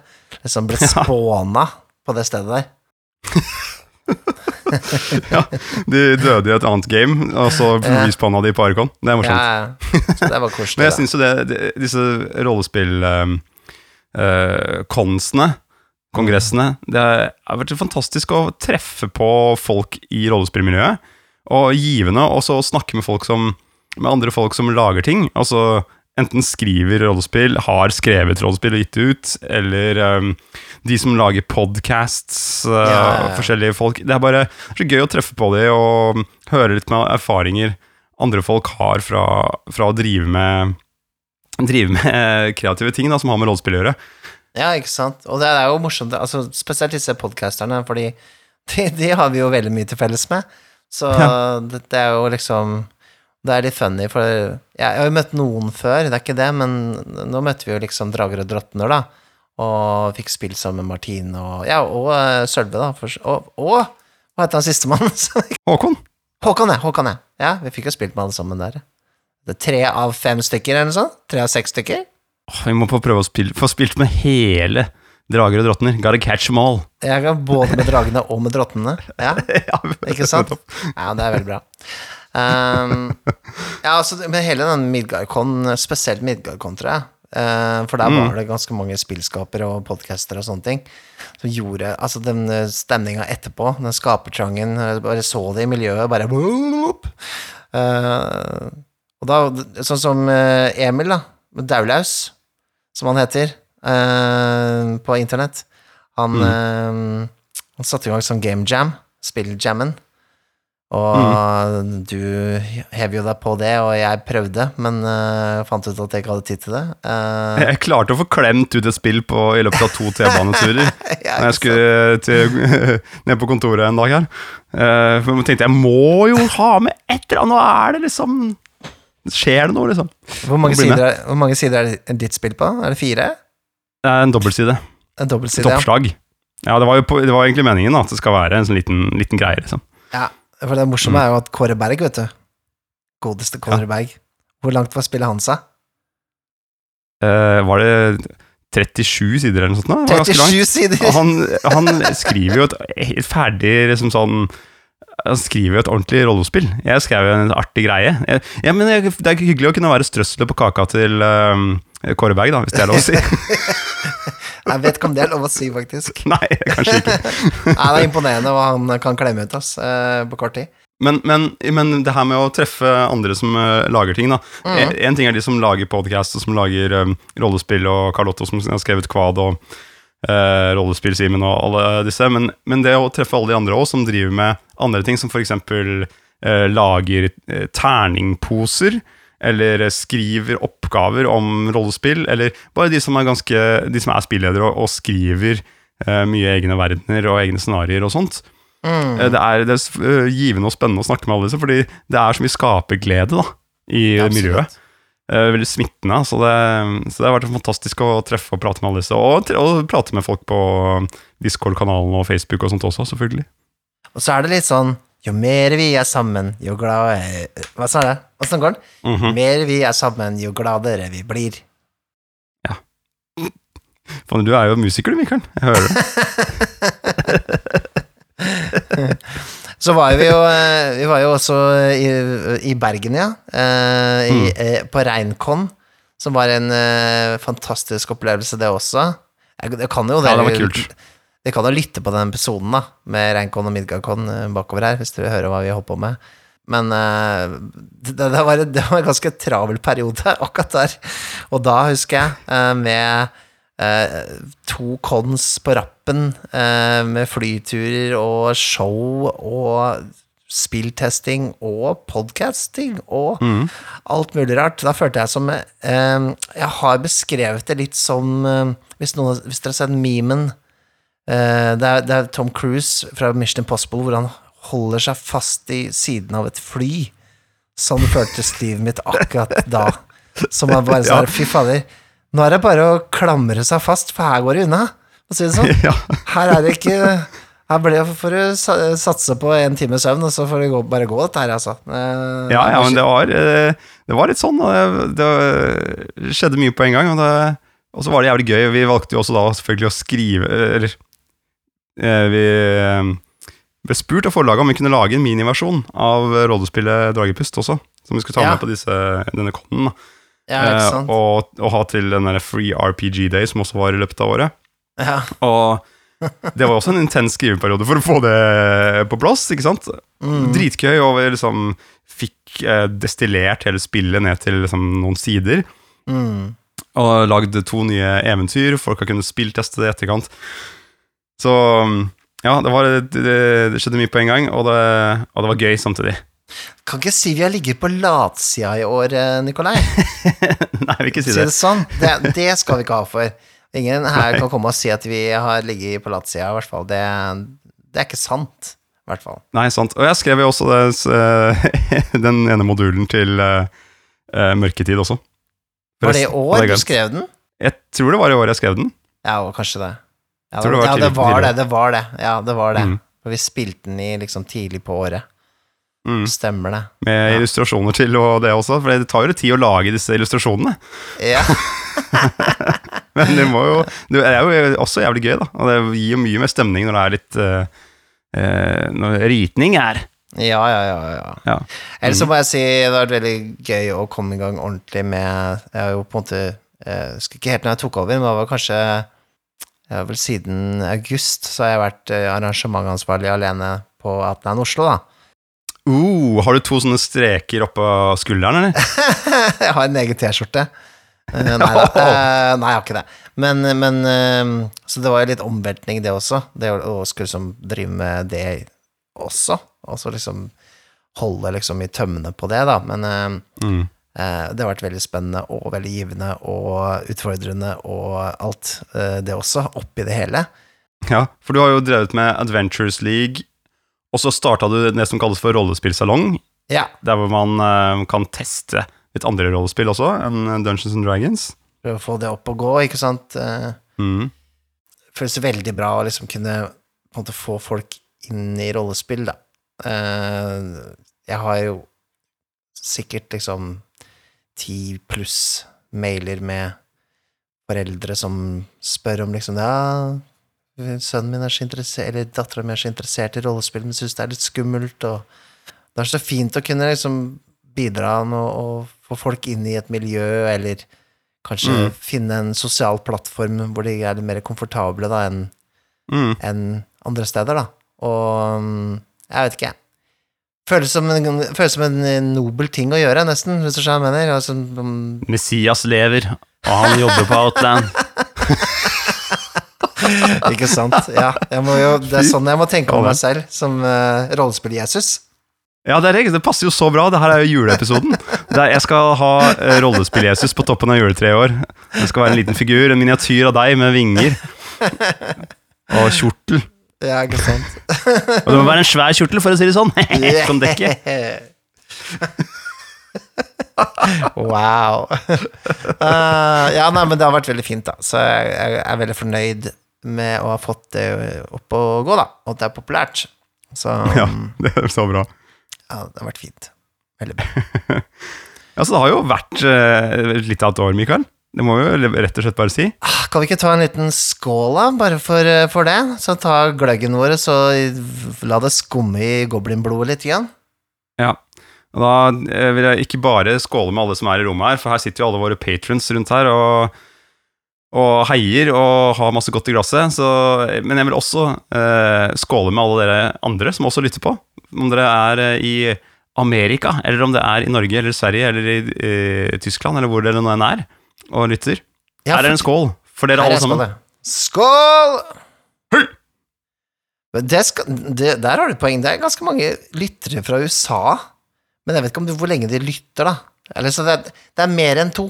Liksom ble Ja. på det stedet der. ja, de døde i et annet game, og så lyspanna de på Arkon. Det er morsomt. Ja, det var koselig. Men jeg syns jo det, det Disse rollespill-konsene, kongressene Det har vært fantastisk å treffe på folk i rollespillmiljøet. Og givende også å snakke med folk som Med andre folk som lager ting. Altså enten skriver rollespill, har skrevet rollespill og gitt det ut, eller um, de som lager podcasts, uh, Ja, ja, ja. forskjellige folk. Det er bare så gøy å treffe på dem og høre litt med erfaringer andre folk har fra, fra å drive med drive med kreative ting da, som har med rollespill å gjøre. Ja, ikke sant. Og det er jo morsomt, altså, spesielt disse podcasterne, fordi de, de har vi jo veldig mye til felles med. Så det, det er jo liksom Det er litt funny, for jeg, jeg har jo møtt noen før, det er ikke det, men nå møtte vi jo liksom Drager og drottner, da. Og fikk spilt sammen med Martine og Ja, og uh, Sølve, da. For, og, og hva heter han sistemann? Håkon? Håkon, ja. Håkon, ja. Ja, vi fikk jo spilt med alle sammen der. Det er tre av fem stykker, eller noe sånt? Tre av seks stykker? Åh, Vi må få prøve å spille, få spilt med hele Drager og drottner. Gotta catch them all. Jeg kan både med dragene og med drottnene. Ja, ikke sant? Ja, det er veldig bra. Um, ja, altså, men hele den Midgardcon, spesielt Midgardcon, tror jeg, eh, for der Mm. var det ganske mange spillskapere og podcaster og sånne ting, som gjorde Altså, den eh, stemninga etterpå, den skapertrangen, eh, bare så det i miljøet, bare whoop. Eh, Og da, sånn som eh, Emil, da, Daulaus, som han heter, eh, på internett, han, eh, han satte i gang sånn game jam, spilljammen. Og du hev jo deg på det, og jeg prøvde, men eh, fant ut at jeg ikke hadde tid til det. Eh, Jeg klarte å få klemt ut et spill på, i løpet av to T-baneturer. ja, Når jeg skulle til, ned på kontoret en dag her. Uh, tenkte jeg må jo ha med et eller annet, nå er det liksom Skjer det noe, liksom? hvor, mange sider er, hvor mange sider er det ditt spill på? Er det fire? Det er en dobbeltside. En dobbeltside? Et Ja. oppslag. Ja, det var jo på, det var egentlig meningen da, at det skal være en sånn liten, liten greie, liksom. ja. For det morsomme Mm. er jo at Kåre Berg, vet du. Godeste Kåre Berg. Hvor langt var spillet hans, da? Eh, var det 37 sider eller noe sånt? langt. 37 sider! Han, han skriver jo et, et ferdig liksom sånn Han skriver jo et ordentlig rollespill. Jeg skrev jo en artig greie. Jeg, ja, men jeg, Det er hyggelig å kunne være strøsselet på kaka til um, Kåre Berg, da, hvis det er lov å si. Jeg vet ikke om det er lov å si, faktisk. Nei, kanskje ikke. Nei, det er imponerende hva han kan klemme ut, oss uh, på kort tid. Men, men, men det her med å treffe andre som uh, lager ting, da. Mm. En, en ting er de som lager podkast, og som lager um, rollespill, og Carlotto som har skrevet Kvad, og uh, rollespill-Simen og alle disse. Men, men det å treffe alle de andre òg, som driver med andre ting, som f.eks. Uh, lager eh, terningposer, eller eh, skriver oppgaver om rollespill, eller bare de som er, ganske, de som er spilledere og, og skriver eh, mye egne verdener og egne scenarioer og sånt. Mm. Eh, Det er, det er eh, givende og spennende å snakke med alle disse, fordi det er så mye skaperglede i Absolutt. miljøet. Eh, veldig smittende. Så det, så det har vært fantastisk å treffe og prate med alle disse. Og, og prate med folk på Discord-kanalen og Facebook og sånt også, selvfølgelig. Og så er det litt sånn Jo mer vi er sammen, jo gladere Hva sa jeg? Åssen går den? Mhm. Jo mer vi er sammen, jo gladere vi blir. Faen, du er jo musiker du, Mikael. Jeg hører det. Så var vi jo eh, Vi var jo også i, i Bergen, ja. eh, I, Mm. eh, på Reinkon, som var en eh, fantastisk opplevelse, det også. Jeg, jeg kan jo Ja, det var kult. Dere kan jo lytte på den episoden da med Reinkon og Midgardkon eh, bakover her, hvis dere vil høre hva vi holder på med. Men uh, det, det, var, det var en ganske travel periode akkurat der. Og da husker jeg, uh, med uh, to cons på rappen, eh, med flyturer og show og spilltesting og podcasting og mm. alt mulig rart. Da følte jeg som eh, Jeg har beskrevet det litt som eh, hvis, noen, hvis dere har sett memen eh, det, er, det er Tom Cruise fra Mission Impossible hvor han holder seg fast i siden av et fly. Sånn føltes livet mitt akkurat da. Som man bare Ja. Fy fader, nå er det bare å klamre seg fast, for her går det unna. Å si det sånn. ja. Her er det ikke Her ble det for å satse på en time søvn, og så får gå, bare gå, dette her, altså. Ja, ja, men det var, eh, det var litt sånn. Det, det skjedde mye på en gang. Og, så var det jævlig gøy. Vi valgte jo også da selvfølgelig å skrive Eller eh, vi eh, ble spurt av forlaget om vi kunne lage en miniversjon av rollespillet Dragepust også. Som vi skulle ta Ja. med på disse, denne konen. ja, og, og ha til den der Free RPG Day, som også var i løpet av året. Ja. Og det var også en intens skriveperiode for å få det på plass, ikke sant? Mm. Dritgøy, og vi liksom fikk eh, destillert hele spillet ned til liksom, noen sider. Mm. Og lagd to nye eventyr, folk har kunnet spillteste det i etterkant. Så ja, det, var, det, det skjedde mye på en gang, og det, og det var gøy samtidig. Kan ikke si vi har ligget på latsida i år, eh, Nikolai. Nei, jeg vil ikke si Si det. det sånn. Det, det skal vi ikke ha for. Ingen her kan komme og si at vi har ligget på latsida, i hvert fall. Det, det er ikke sant, i hvert fall. Nei, sant. Og jeg skrev jo også det, eh, den ene modulen til eh, Mørketid også. Var det i år du skrev den? Jeg tror det var i år jeg skrev den. Ja, kanskje det. Ja, det, det var ja, det var det. Det var det. Ja, det var det. Mm. For vi spilte den i liksom tidlig på året. Mm. Stemmer det. Med Ja. illustrasjoner til og det også, for det tar jo litt tid å lage disse illustrasjonene. Ja. Men det, jo, det er jo også jævlig gøy, da. Og det gir jo mye mer stemning når det er litt uh, eh, Når ritning er. Ja, ja, ja, ja. Ja. Ellers så må jeg si det har vært veldig gøy å komme i gang ordentlig med Jeg har jo på en måte Jeg husker ikke helt når jeg tok over, men det var kanskje ja, vel Siden august så har jeg vært eh, arrangementansvarlig alene på Outland Oslo, da. Uh, har du to sånne streker oppå skulderen, eller? jeg har en egen T-skjorte. Eh, nei da, nei, jeg har ikke det. Men, men eh, Så det var jo litt omveltning, det også. Det å skulle liksom drive med det også. Og så liksom holde liksom i tømmene på det, da. Men eh, Mm. det har vært veldig spennende og veldig givende og utfordrende og alt det også, oppi det hele. Ja, for du har jo drevet med Adventures League, og så starta du det som kalles for rollespillsalong, Ja. der hvor man kan teste litt andre rollespill også, enn Dungeons and Dragons. Prøve å få det opp og gå, ikke sant. Mm. Det føles veldig bra å liksom kunne på en måte få folk inn i rollespill, da. Eh, jeg har jo sikkert liksom ti pluss mailer med foreldre som spør om liksom Ja, sønnen min er så interessert, eller dattera mi er så interessert i rollespill, men syns det er litt skummelt, og det er så fint å kunne liksom bidra med å å få folk inn i et miljø, eller kanskje Mm. finne en sosial plattform hvor de er litt mer komfortable da enn Mm. en andre steder, da. Og mm, jeg vet ikke, jeg. Føles som en, føles som en nobel ting å gjøre, nesten, hvis du skjønner hva jeg mener. Altså, um... Messias lever, og han jobber på Outland. ikke sant? Ja, jo, det er sånn jeg må tenke om meg selv, som uh, rollespill-Jesus. Ja, det, er, det passer jo så bra. Det her er jo juleepisoden. Er, jeg skal ha uh, rollespill-Jesus på toppen av juletreet i år. Det skal være en liten figur, en miniatyr av deg med vinger. Og kjortel. Ja, ikke sant? Og det må være en svær kjortel, for å si det sånn. som dekker. wow. Uh, ja, nei, men det har vært veldig fint, da. Så jeg, jeg er veldig fornøyd med å ha fått det opp og gå, da. Og at det er populært. Så Ja, det er så bra. Ja, det har vært fint. Veldig bra. Ja, så det har jo vært uh, litt av et år, Mikael. Det må vi jo rett og slett bare si. Ah, Kan vi ikke ta en liten skål, da, bare for, eh, for det? Så ta gløggen vår, så la det skumme i goblinblodet litt igjen. Ja. Og da eh, vil jeg ikke bare skåle med alle som er i rommet her, for her sitter jo alle våre patrons rundt her og, og heier og har masse godt i glasset. Så, men jeg vil også eh, skåle med alle dere andre som også lytter på. Om dere er eh, i Amerika, eller om det er i Norge eller Sverige eller i eh, Tyskland, eller hvor dere nå enn er og lytter. Ja, her er en skål for dere alle sammen. Skål! Det skal, det, der har du et poeng. Det er ganske mange lyttere fra USA. Men jeg vet ikke om du, hvor lenge de lytter, da. Eller, så det, er- det er mer enn to.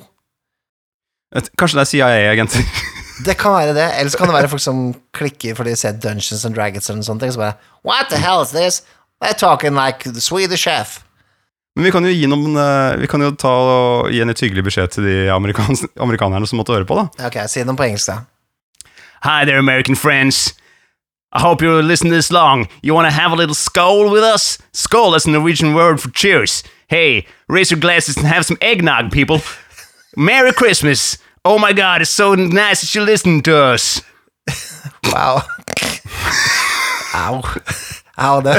Kanskje det er CIA-agenter. Det kan være det. Eller så kan det være folk som klikker fordi de ser Dungeons and Dragons eller noe sånt. Og så bare What the hell is this? They're talking like the Swedish chef. Men vi kan jo gi noen eh, Vi kan jo ta og gi en litt hyggelig beskjed til de amerikans- amerikanerne som måtte høre på, da. Ok, si noe på engelsk, da. Hi there, American friends. I hope you listen this long. You want to have a little skull with us? Skull is a Norwegian word for cheers. Hey, raise your glasses and have some eggnog, people. Merry Christmas. Oh my God, it's so nice that you listen to us. Wow. Ow. Ow, the,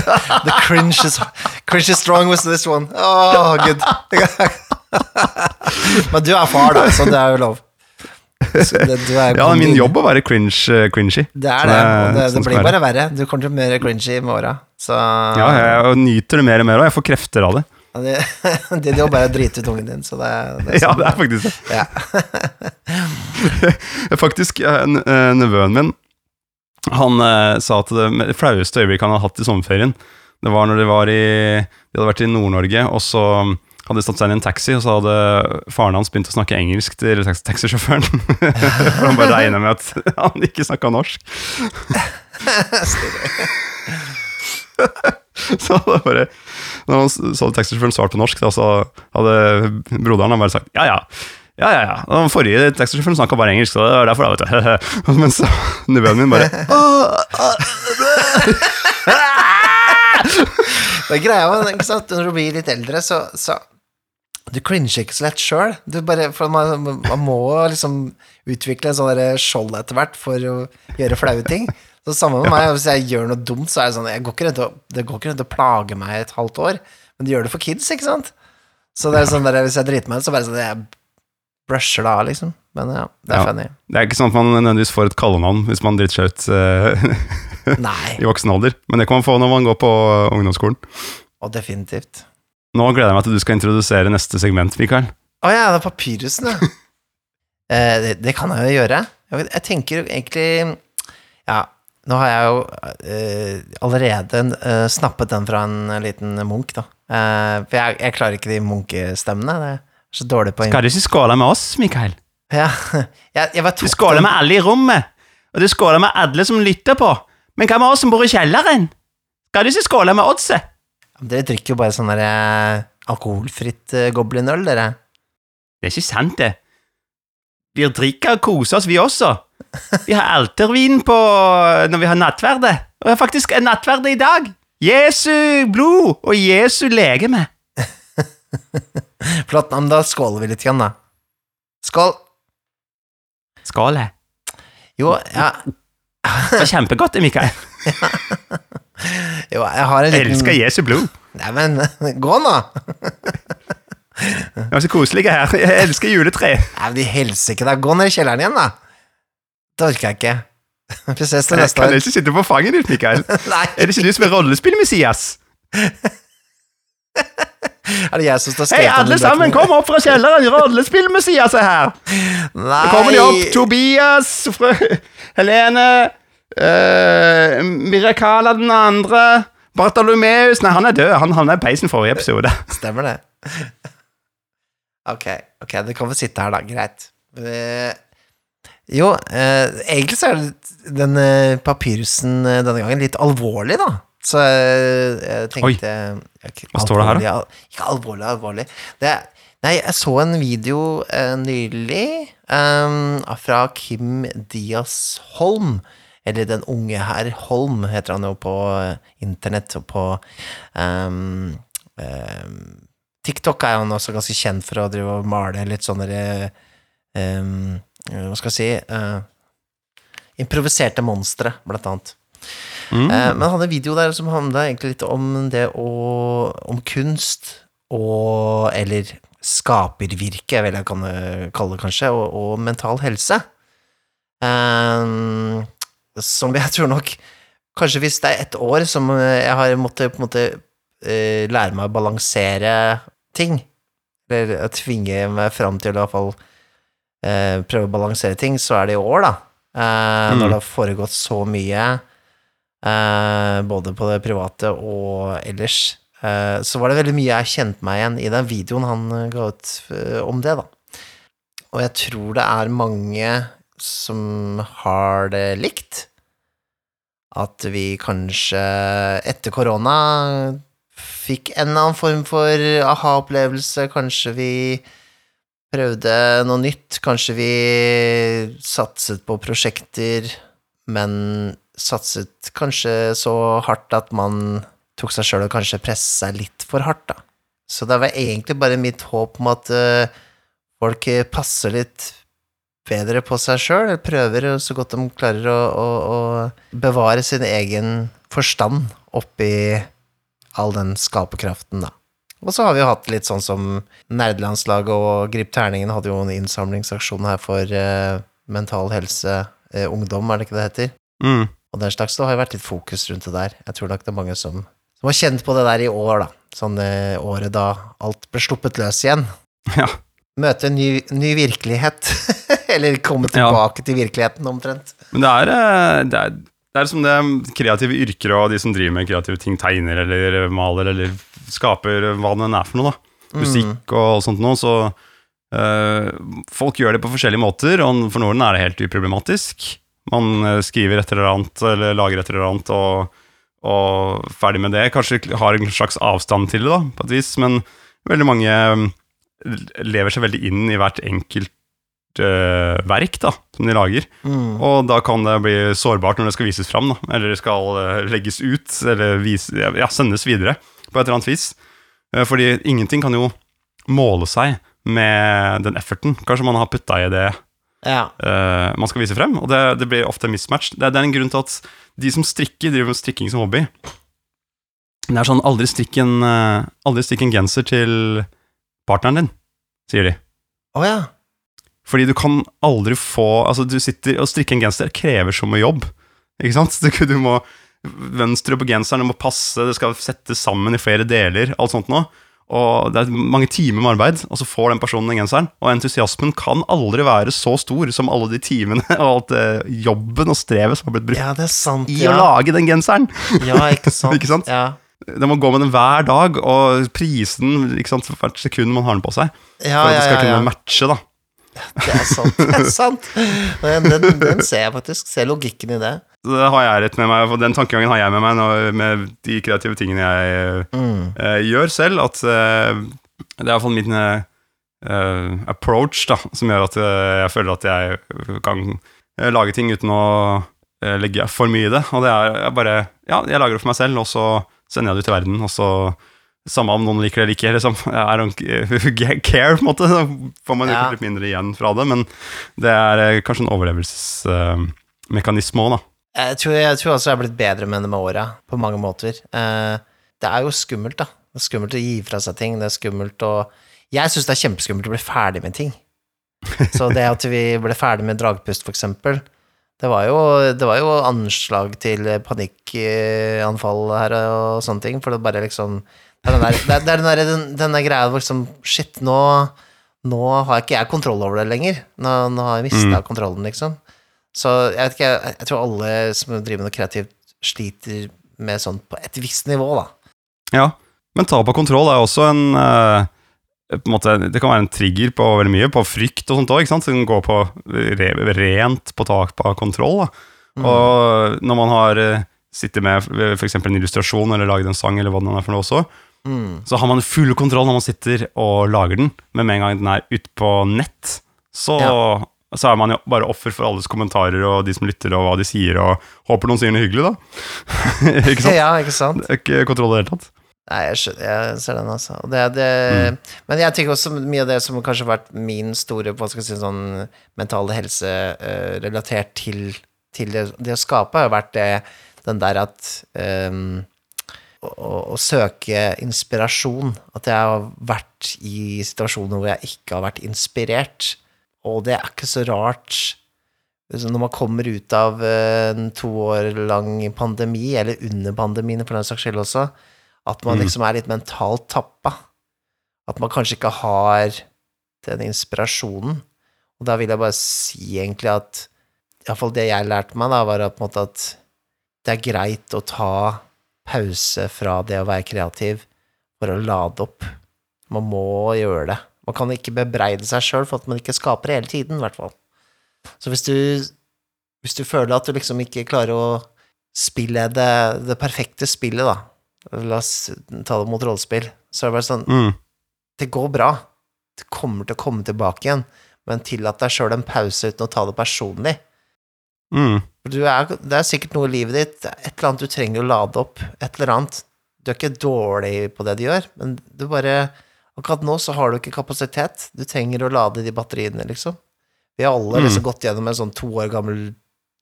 the cringe is, cringe is strong with this one. Oh, good. Men du er far, da, så det er jo lov. Så det, er Ja, det min jobb å være cringe, eh, cringy. Det er det, og det, sånn det blir bare verre. Du kommer til å bli mer cringy med åra. Så Ja, jeg nyter det mer og mer, og jeg får krefter av det. Det, Din jo er å drite ut ungen din, så det, det er Ja, sånn det er faktisk det. Ja. Faktisk, eh, eh, nevøen min Han eh, sa at det flaueste øyeblikket han hadde hatt i sommerferien, det var når de var i De hadde vært i Nord-Norge, og så hadde de satt seg inn i en taxi, og så hadde faren hans begynt å snakke engelsk til taxisjåføren. For han bare regna med at han ikke snakka norsk. så det bare Når han så taxisjåføren svart på norsk, da, så hadde broderen bare sagt ja, ja. Ja, ja, ja. Den forrige taxisjåføren snakka bare engelsk, så det var derfor, da, vet du. Mens nevøen min bare Det er greia med ikke sant? Når du blir litt eldre, så, så Du cringer ikke så lett sjøl. Man, man må liksom utvikle en sånn skjold etter hvert for å gjøre flaue ting. Så samme med meg, Hvis jeg gjør noe dumt, så er det sånn jeg går ikke rundt og, Det går ikke rundt å plage meg et halvt år, men det gjør det for kids, ikke sant? Så det er sånn der, hvis jeg driter meg ut, så bare sånn jeg brusher det av, liksom. Men ja, det er Ja. funny. Det er ikke sånn at man nødvendigvis får et kallenavn hvis man driter seg ut uh, i voksen alder, men det kan man få når man går på ungdomsskolen. Og definitivt. Nå gleder jeg meg til du skal introdusere neste segment, Mikael. Å ja, det er papyrusen, ja. eh, det, det kan jeg jo gjøre. Jeg, jeg tenker egentlig Ja, nå har jeg jo uh, allerede uh, snappet den fra en liten munk, da. Uh, for jeg, jeg klarer ikke de munkestemmene. Det er så dårlig på Skal du ikke skåle med oss, Mikael? Ja, jeg, jeg Du skåler med alle i rommet, og du skåler med alle som lytter på. Men hva med oss som bor i kjelleren? Skal du ikke skåle med oddset? Dere drikker jo bare sånn eh, alkoholfritt goblinøl, dere. Det er ikke sant, det. Vi drikker og koser oss, vi også. Vi har altervin på når vi har nattverde. Og vi har faktisk en nattverde i dag. Jesu blod og Jesu legeme. Flott, men da skåler vi litt igjen, da. Skål! Skål. jeg. Jo, ja, Det var kjempegodt, Mikael. jo, jeg har en liten elsker Jesu blod. Nei, men gå nå! Det var så koselig her. Jeg elsker juletre. Nei, men de helsike deg. Gå ned i kjelleren igjen, da. Det orker jeg ikke. Vi ses til Jeg år. kan år. ikke sitte på fanget ditt, Mikael. Nei, Er det ikke du som er rollespill-Messias? er det jeg som står Hei, skrevet alle sammen, kom opp fra kjelleren! Rollespill-Messias er her! Nei! Så kommer de opp. Tobias, frø Helene, uh, Mirakala den andre, Bartolomeus Nei, han er død. Han havna i peisen forrige episode. Stemmer det. Ok, ok, du kan få sitte her, da. Greit. Eh, jo, eh, egentlig så er den eh, papyrusen denne gangen litt alvorlig, da. Så jeg, tenkte Oi, Hva står det her, da? Ikke alvorlig, alvorlig. Det, nei, jeg så en video uh, nylig um, fra Kim Dias Holm. Eller Den unge herr Holm, heter han jo på internett og på um, ehm, TikTok er han også ganske kjent for å drive og male litt sånne eh, ehm, Hva skal jeg si uh, Improviserte monstre, blant annet. Mm. Uh, men han hadde en video der som handla egentlig litt om det å Om kunst og Eller skapervirke, vil jeg kan- kalle det kanskje, og, og mental helse. Eh, som jeg tror nok Kanskje hvis det er ett år som jeg har måttet på en måte eh, lære meg å balansere ting, eller å tvinge meg fram til i hvert fall eh, prøve å balansere ting, så er det i år, da. Eh, Mm. Når det har foregått så mye, eh, både på det private og ellers, eh, så var det veldig mye jeg kjente meg igjen i den videoen han eh, ga ut eh, om det, da. Og jeg tror det er mange som har det likt. At vi kanskje etter korona fikk en eller annen form for aha-opplevelse. Kanskje vi prøvde noe nytt. Kanskje vi satset på prosjekter, men satset kanskje så hardt at man tok seg sjøl og kanskje presset seg litt for hardt, da. Så det var egentlig bare mitt håp om at eh, folk passer litt bedre på seg sjøl, prøver så godt de klarer å, å, å bevare sin egen forstand oppi all den skaperkraften, da. Og så har vi jo hatt litt sånn som Nerdelandslaget og Grip terningen hadde jo en innsamlingsaksjon her for eh, mental helse, eh, ungdom, er det ikke det heter? Mm. Og den slags, det har jo vært litt fokus rundt det der. Jeg tror nok det er mange som, som har kjent på det der i år, da. Sånn eh, året da alt ble sluppet løs igjen. Ja. Møte en ny, ny virkelighet. Eller komme Ja. tilbake til virkeligheten, omtrent. Men det er, eh, det er det er som det kreative yrker og de som driver med kreative ting, tegner eller maler eller skaper hva det er for noe, da. Musikk og sånt noe, så øh, Folk gjør det på forskjellige måter, og for noen er det helt uproblematisk. Man eh, skriver et eller annet, eller lager et eller annet, og, og ferdig med det. Kanskje har en slags avstand til det, da, på et vis, men veldig mange eh, lever seg veldig inn i hvert enkelt eh, verk da, som de lager. Mm. Og da kan det bli sårbart når det skal vises fram, da. Eller det skal uh, legges ut, eller vise, ja, sendes videre på et eller annet vis. Uh, Fordi ingenting kan jo måle seg med den efforten. Kanskje man har putta i det Ja. man skal vise frem, og det, det blir ofte mismatch. Det, det er en grunn til at de som strikker, driver med strikking som hobby. Det er sånn aldri strikk en, aldri strikk en genser til partneren din, sier de. Å ja. Fordi du kan aldri få Altså, du sitter og strikker en genser krever så mye jobb. Ikke sant? Du, du må Mønsteret på genseren må passe, det skal settes sammen i flere deler, alt sånt noe. Og det er mange timer med arbeid, og så får den personen den genseren. Og entusiasmen kan aldri være så stor som alle de timene og alt eh, jobben og strevet som har blitt brukt ja, det er sant. i ja. å lage den genseren. Ja, ikke sant. Ikke sant? Ja. Det må gå med den hver dag, og prisen ikke sant, for hvert sekund man har den på seg. Ja, For at det skal kunne matche, da. Det er sant. Det er sant. Den, den, den ser jeg faktisk. Ser logikken i det. Det har jeg rett med meg, den tankegangen har jeg med meg når, med de kreative tingene jeg Mm. uh, gjør selv. At uh, det er iallfall min uh, approach da, som gjør at jeg føler at jeg kan lage ting uten å legge for mye i det. Og det er bare Ja, jeg lager det for meg selv, og så sender jeg det ut til verden, og så samme om noen liker det eller ikke, liksom. I don't care, på en måte. Da får man jo Ja. litt mindre igjen fra det, men det er eh, kanskje en overlevelsesmekanisme òg, da. Jeg tror, jeg tror også jeg har blitt bedre med det med åra, på mange måter. Eh, det er jo skummelt, da. Det er skummelt å gi fra seg ting. Det er skummelt å Jeg syns det er kjempeskummelt å bli ferdig med ting. Så det at vi ble ferdig med Dragpust, for eksempel, det var jo, det var jo anslag til panikkanfall her og sånne ting, for det bare liksom Det er den der, det er, er den, der, den, den der greia hvor liksom Shit, nå, nå har ikke jeg kontroll over det lenger. Nå, nå har jeg mista kontrollen, liksom. Så jeg vet ikke, jeg, jeg tror alle som driver med noe kreativt, sliter med sånn på et visst nivå, da. Ja, men tap av kontroll er også en, eh, på en måte, Det kan være en trigger på veldig mye, på frykt og sånt òg. Det kan gå på re, rent på tap av kontroll. Da. Og når man har eh, sitter med f.eks. en illustrasjon eller lager en sang, eller hva det er for noe også, Mm. så har man full kontroll når man sitter og lager den, men med en gang den er ute på nett, så, så er man jo bare offer for alles kommentarer og de som lytter, og hva de sier, og håper noen sier noe hyggelig, da. ikke sant? Ja, ikke sant? Det er ikke kontroll i det hele tatt. Nei, jeg, skjønner, jeg ser den, altså. Det, Det, mm. Men jeg tenker også mye av det som kanskje har vært min store hva skal jeg si, sånn mentale helse uh, relatert til, til det, det å skape, har vært det, den der at ehm, å, å, søke inspirasjon. At jeg har vært i situasjoner hvor jeg ikke har vært inspirert. Og det er ikke så rart når man kommer ut av eh, en to år lang pandemi, eller under pandemien for den saks skyld også, at man Mm. liksom er litt mentalt tappa. At man kanskje ikke har den inspirasjonen. Og da vil jeg bare si egentlig at iallfall det jeg lærte meg, da, var at, at det er greit å ta pause fra det å være kreativ for å lade opp. Man må gjøre det. Man kan ikke bebreide seg sjøl for at man ikke skaper hele tiden, i hvert fall. Så hvis du, hvis du føler at du liksom ikke klarer å spille det, det perfekte spillet, da La oss ta det mot rollespill. Så er det bare sånn Mm. Det går bra. Det kommer til å komme tilbake igjen, men tillat deg sjøl en pause uten å ta det personlig. Mm. Er, det er sikkert noe i livet ditt, et eller annet du trenger å lade opp, et eller annet. Du er ikke dårlig på det du gjør, men du bare Akkurat nå så har du ikke kapasitet. Du trenger å lade de batteriene, liksom. Vi har alle Mm. liksom gått gjennom en sånn to år gammel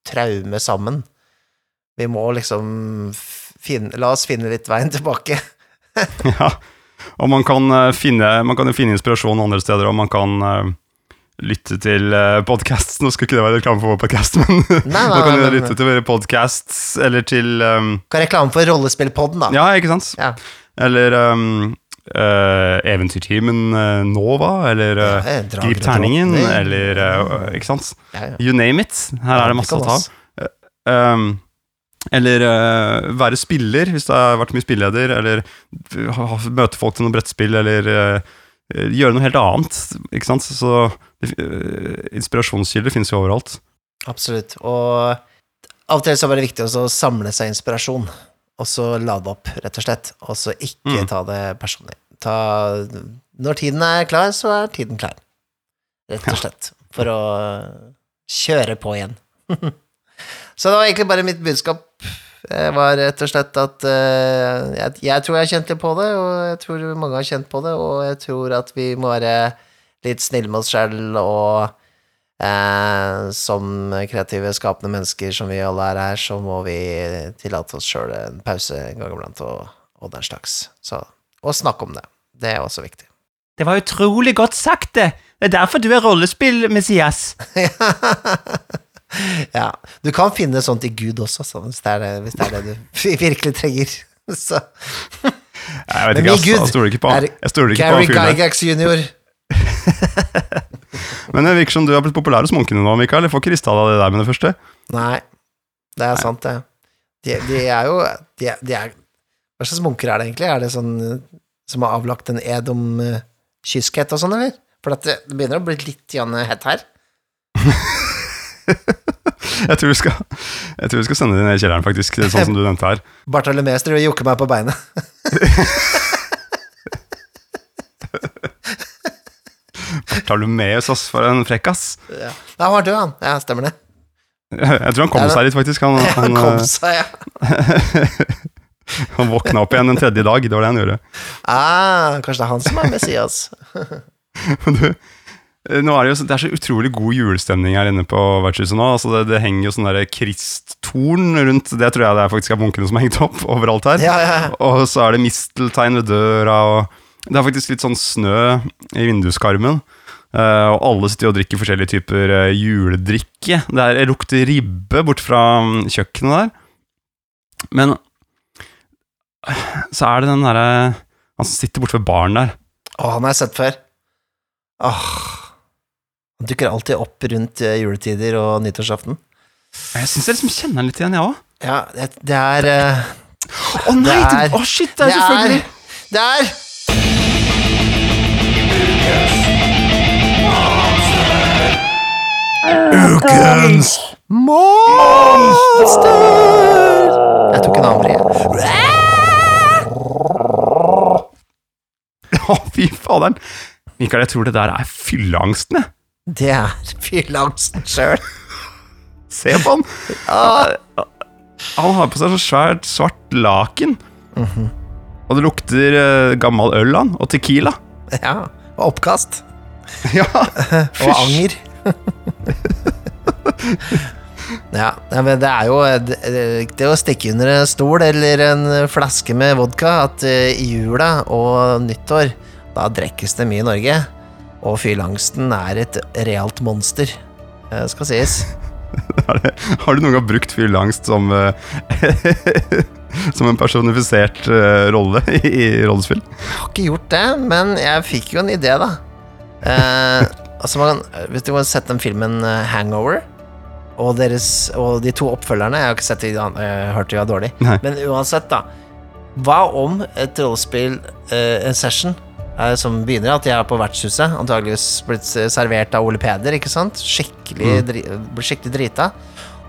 traume sammen. Vi må liksom finne La oss finne litt veien tilbake. Ja. Og man kan, eh, finne, man kan finne inspirasjon andre steder, og man kan eh, lytte til uh, podcasts. Nå skal ikke det være reklame for vår podcast, men nei, man kan du lytte til podcasts, eller til um, er reklame for rollespillpodden, da? Ja, ikke sant? Ja. Eller um, uh, Eventyrtimen uh, Nova, eller uh, Ja, eh, Grip terningen, eller uh, Ikke sant? Ja, ja. You name it. Her er det masse å ta av. Um, eller uh, være spiller, hvis det har vært mye spilleder, eller møte folk til noe brettspill, eller eh, gjøre noe helt annet. Ikke sant? Så eh, inspirasjonskilder finnes jo overalt. Absolutt. Og av og til så er det viktig å samle seg inspirasjon, og så lade opp, rett og slett. Og så ikke Mm. ta det personlig. Ta, når tiden er klar, så er tiden klar. Rett og slett. For å kjøre på igjen. så det var egentlig bare mitt budskap. Det var rett og slett at uh, jeg, jeg tror jeg litt på det, og jeg tror mange har kjent på det, og jeg tror at vi må være litt snille med oss selv og uh, som kreative, skapende mennesker som vi alle er her, så må vi tillate oss sjøl en pause en gang iblant, og, og den slags. Så, og snakke om det. Det er også viktig. Det var utrolig godt sagt, det. Det er derfor du er rollespill-Messias. ja. Du kan finne sånt i Gud også, så, hvis, det det, hvis det er det du virkelig trenger. Så Jeg vet Men ikke, jeg Jeg stoler ikke på Gary han der. Gygax jr. Men det virker som du har blitt populær hos munkene nå, Mikael. Jeg får ikke rista av deg det der med det første. Nei, det er sant, det. De, de er jo de er, de er, Hva slags munker er det egentlig? Er det sånn som har avlagt en ed om uh, kyskhet og sånn, eller? For at det, begynner å bli litt hett her. Jeg tror, skal, jeg tror vi skal sende det ned i kjelleren, faktisk. Sånn som du nevnte her. Bartolomeus driver og jokker meg på beinet. Talumeus, ass, for en frekkas. Ja. Han var død, han. Ja, stemmer det. Jeg tror han kom seg litt, faktisk. Han, Han han, kom eh, seg, ja. han våkna opp igjen en tredje dag. Det var det han gjorde. Ah, kanskje det er han som er Messias. Men du, nå er det, jo, det er så utrolig god julestemning her inne på vertshuset nå. Altså det, det henger jo sånn der kristtorn rundt Det tror jeg det er faktisk er munkene som har hengt opp overalt her. Ja, ja, ja. Og så er det misteltein ved døra, og det er faktisk litt sånn snø i vinduskarmen. Uh, og alle sitter og drikker forskjellige typer uh, juledrikke. Det, er, lukter ribbe bort fra um, kjøkkenet der. Men uh, så er det den derre Han som sitter borte ved baren der. Å, han har jeg sett før. Åh dukker alltid opp rundt eh, juletider og nyttårsaften. Jeg syns jeg liksom kjenner den litt igjen, jeg òg. Ja, det, det er eh, Å uh, oh, nei! Å, oh, shit! Det er selvfølgelig Det er, det er. Ukens monster! Jeg tok en annen vri. Å, fy faderen. Mikael, jeg tror det der er fylleangsten, jeg. Det er fylleangsten sjøl. Se på han! Ah, Han har på seg så svært svart laken. Og det lukter eh, gammel øl, han. Og Tequila. ja. Og oppkast. ja, Og anger. ja, men det er jo det, det å stikke under en stol eller en flaske med vodka at eh, i jula og nyttår, da drikkes det mye i Norge. Og fyrlangsten er et realt monster, eh, skal sies. Har du- noen gang brukt fyrlangst som eh, Som en personifisert eh, rolle i, rollespill? Jeg har ikke gjort det, men jeg fikk jo en idé, da. Eh, altså man, Hvis du har sett den filmen Hangover, og, deres, og de to oppfølgerne Jeg har ikke sett de, jeg hørte de var dårlig. Nei. Men uansett, da. Hva om et rollespill, eh, som begynner at jeg er på vertshuset, antageligvis blitt servert av Ole Peder, ikke sant? Skikkelig, Mm. dri, skikkelig drita.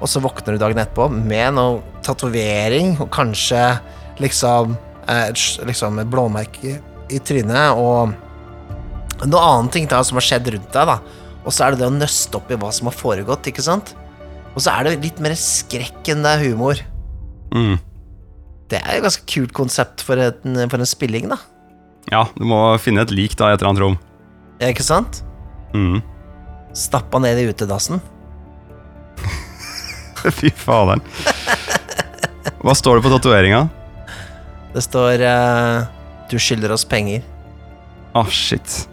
Og så våkner du dagen etterpå med noe tatovering, og kanskje liksom eh, et Liksom et blåmerke i trynet, og noe annet ting da som har skjedd rundt deg, da. Og så er det det å nøste opp i hva som har foregått, ikke sant? Og så er det litt mer skrekk enn det er humor. Mm. Det er et ganske kult konsept for en, for en spilling, da. Ja, du må finne et lik da i et eller annet rom. Ja, Ikke sant? Mm. Stappa ned i utedassen. Fy faderen. Hva står det på tatoveringa? Det står uh, 'Du skylder oss penger'. Å, shit.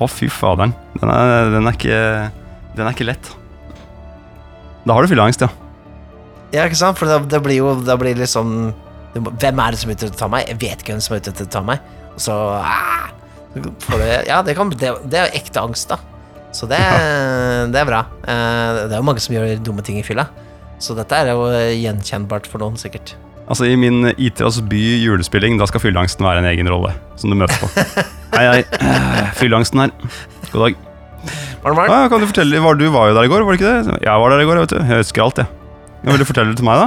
Å, fy faderen. Den er, den er ikke Den er ikke lett. Da har du fylleangst, ja. Ja, ikke sant? For det, det blir jo Det blir liksom Hvem er det som er ute etter å ta meg? Jeg vet ikke hvem som er ute etter å ta meg. Så ah, det, Ja, det, kan, det, det er jo ekte angst, da. Så det, det er bra. Eh, Det er jo mange som gjør dumme ting i fylla. Så dette er jo gjenkjennbart for noen, sikkert. Altså, i min Itras by julespilling, da skal fylleangsten være en egen rolle som du møter på. Hei, hei. Fylleangsten her. God dag. Var det Mark? Ja, kan du fortelle, var, Du var jo der i går, var det ikke det? Jeg var der i går, vet du. Jeg husker alt, jeg. Ja, vil du fortelle det til meg, da?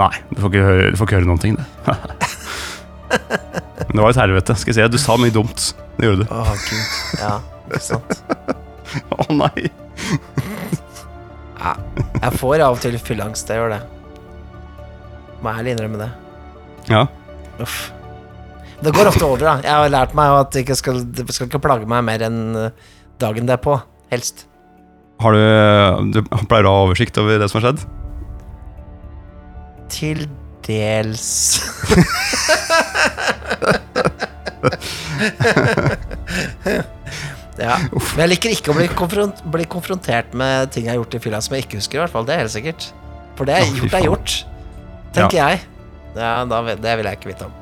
Nei, du får ikke høre, du får ikke høre noen ting, det. Det var et helvete. Skal jeg si, Du sa mye dumt. Det gjorde du. Å, gud. Ja, ikke sant. Å nei. Ja, jeg får av og til fylleangst, jeg gjør det. Må ærlig innrømme det. Ja. Uff. Det går ofte over, da. Jeg har lært meg at det ikke skal, det skal ikke plage meg mer enn eh, dagen derpå. Helst. Har du, du pleier å ha oversikt over det som har skjedd? Til dels Ja. Men jeg liker ikke å bli, konfront, bli konfrontert med ting jeg har gjort i fylla som jeg ikke husker, i hvert fall. Det er helt sikkert. For det jeg gjort, er gjort. Tenker jeg. Ja, da, det vil jeg ikke vite om.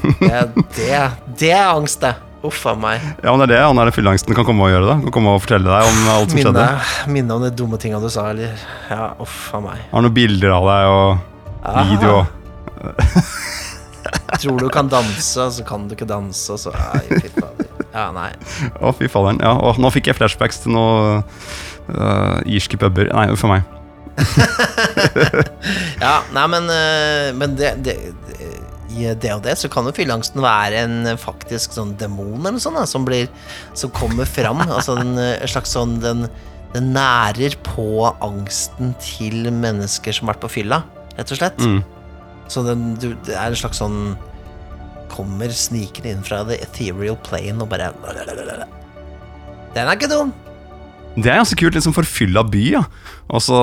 Det, det, det er angst, det. Uff a meg. Ja, men det er det han er fylleangsten kan komme og gjøre. da Kan komme og fortelle deg om alt som Minne, skjedde. minne om de dumme tinga du sa, eller Ja, uff a meg. Har noen bilder av deg og. Video. Tror du kan danse, og så kan du ikke danse, og så Nei, fy fader. Ja, nei. Å, fy faderen. Ja, og nå fikk jeg flashbacks til noe uh, irske puber. Nei, for meg. Ja, nei, men, uh, men det, det, det i det og det så kan jo fylleangsten være en faktisk sånn demon eller noe sånt da, som blir Som kommer fram. Altså en, eh, slags sånn den, den nærer på angsten til mennesker som har vært på fylla, rett og slett. Mm. Så den, du, det er en slags sånn Kommer snikende inn fra the ethereal plane og bare Den er ikke dum! Det er ganske kult. liksom Forfylla by, ja. Også,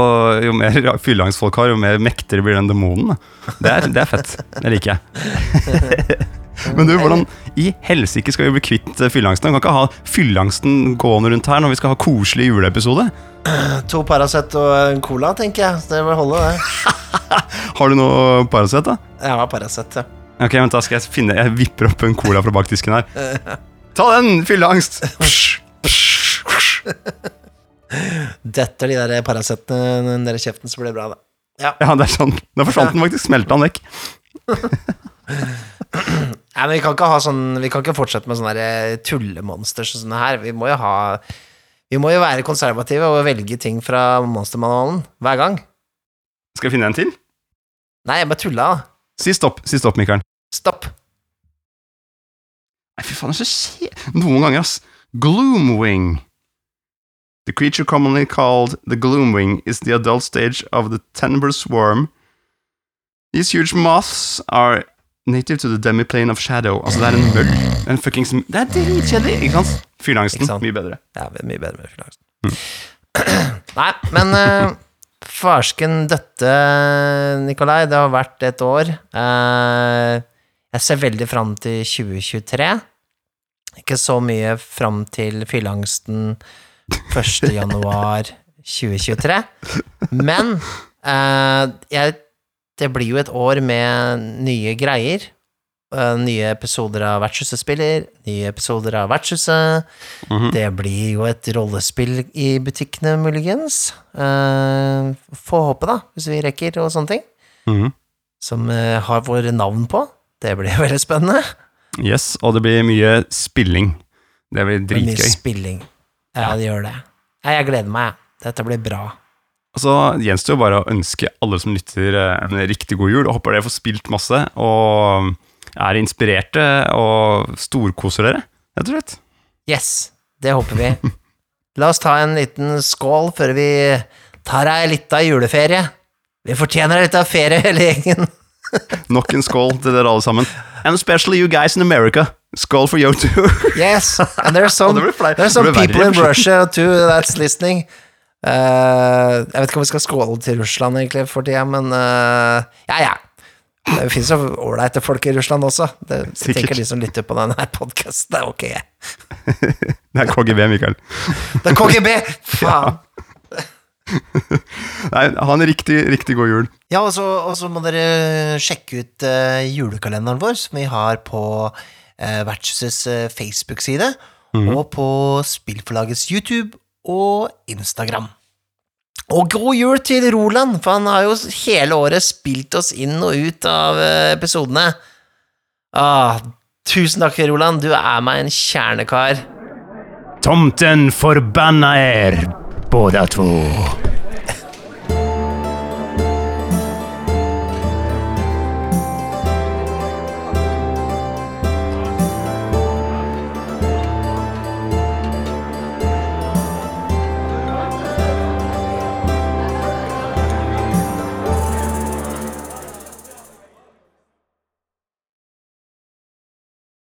Jo mer fylleangstfolk har, jo mer mektigere blir den demonen. Det det er fett. Det liker jeg. Men du, hvordan i helsike skal vi bli kvitt eh, fylleangsten? Vi kan ikke ha fylleangsten gående rundt her når vi skal ha koselig juleepisode. To Paracet og en cola, tenker jeg. Det vil holde, det. Har du noe Paracet, da? Jeg har Paracet, ja. Ok, vent da skal jeg finne Jeg vipper opp en cola fra bakdisken her. Ta den, fylleangst! Detter de der Paracetene ned i kjeften, så blir det bra, da. Ja. Ja, det er sånn. Da forsvant den faktisk. Smelta den vekk. Nei, men vi kan ikke ha sånn Vi kan ikke fortsette med sånne der som tullemonsters og sånne her. Vi må jo ha Vi må jo være konservative og velge ting fra monstermanualen hver gang. Skal jeg finne en til? Nei, jeg bare tulla. Si stopp, si stopp, Mikael. Stopp. Nei, fy faen, det er så kjedelig Noen ganger, ass. Gloomwing. The creature commonly called the Gloomwing is the adult stage of the Tenber swarm. These huge moths are native to the demiplane of shadow. Altså, det er en møll. En fuckings Det er dritkjedelig, ikke sant? Fyrlangsten. Mye bedre. Ja, mye bedre med fylleangst. Nei, men uh, farsken døtte, Nikolai. Det har vært et år. Uh, jeg ser veldig fram til 2023. Ikke så mye fram til fyrlangsten 1. januar 2023. Men uh, jeg, det blir jo et år med nye greier. Eh, nye episoder av Vertshuset spiller, nye episoder av Vertshuset. Mhm. Det blir jo et rollespill i butikkene, muligens. Eh, Få håpe, da, hvis vi rekker, og sånne ting. Mhm. Som eh, har våre navn på. Det blir veldig spennende. Yes, og det blir mye spilling. Det blir Det blir mye spilling. Ja, det gjør det. Jeg gleder meg, jeg. Dette blir bra. Og så gjenstår jo bare å ønske alle som lytter eh, en riktig god jul, og håper dere får spilt masse, og er inspirerte og storkoser dere, rett og slett. Yes, det håper vi. La oss ta en liten skål før vi tar ei lita juleferie. Vi fortjener litt av ferie, hele gjengen. Nok en skål til dere alle sammen. And especially you guys in America. Skål for Yotu. Yes, and there's some, there's some people in Russia too that's listening. Eh, jeg vet ikke om vi skal skåle til Russland egentlig for tida, men uh, ja, ja. Det fins jo ålreite folk i Russland også. Det Sikkert. tenker de som lytter på denne podkasten. Det er ok. Det er KGB, Mikael. Det er KGB! Faen! Nei, ha en riktig, riktig god jul. Ja, og så, og så må dere sjekke ut uh, julekalenderen vår, som vi har på uh, Vertshusets eh, Facebook-side, og på Spillforlagets YouTube og Instagram. Og god jul til Roland, for han har jo hele året spilt oss inn og ut av eh, episodene. Ah, tusen takk, Roland, du er meg en kjernekar. Tomten forbanna er, båda två.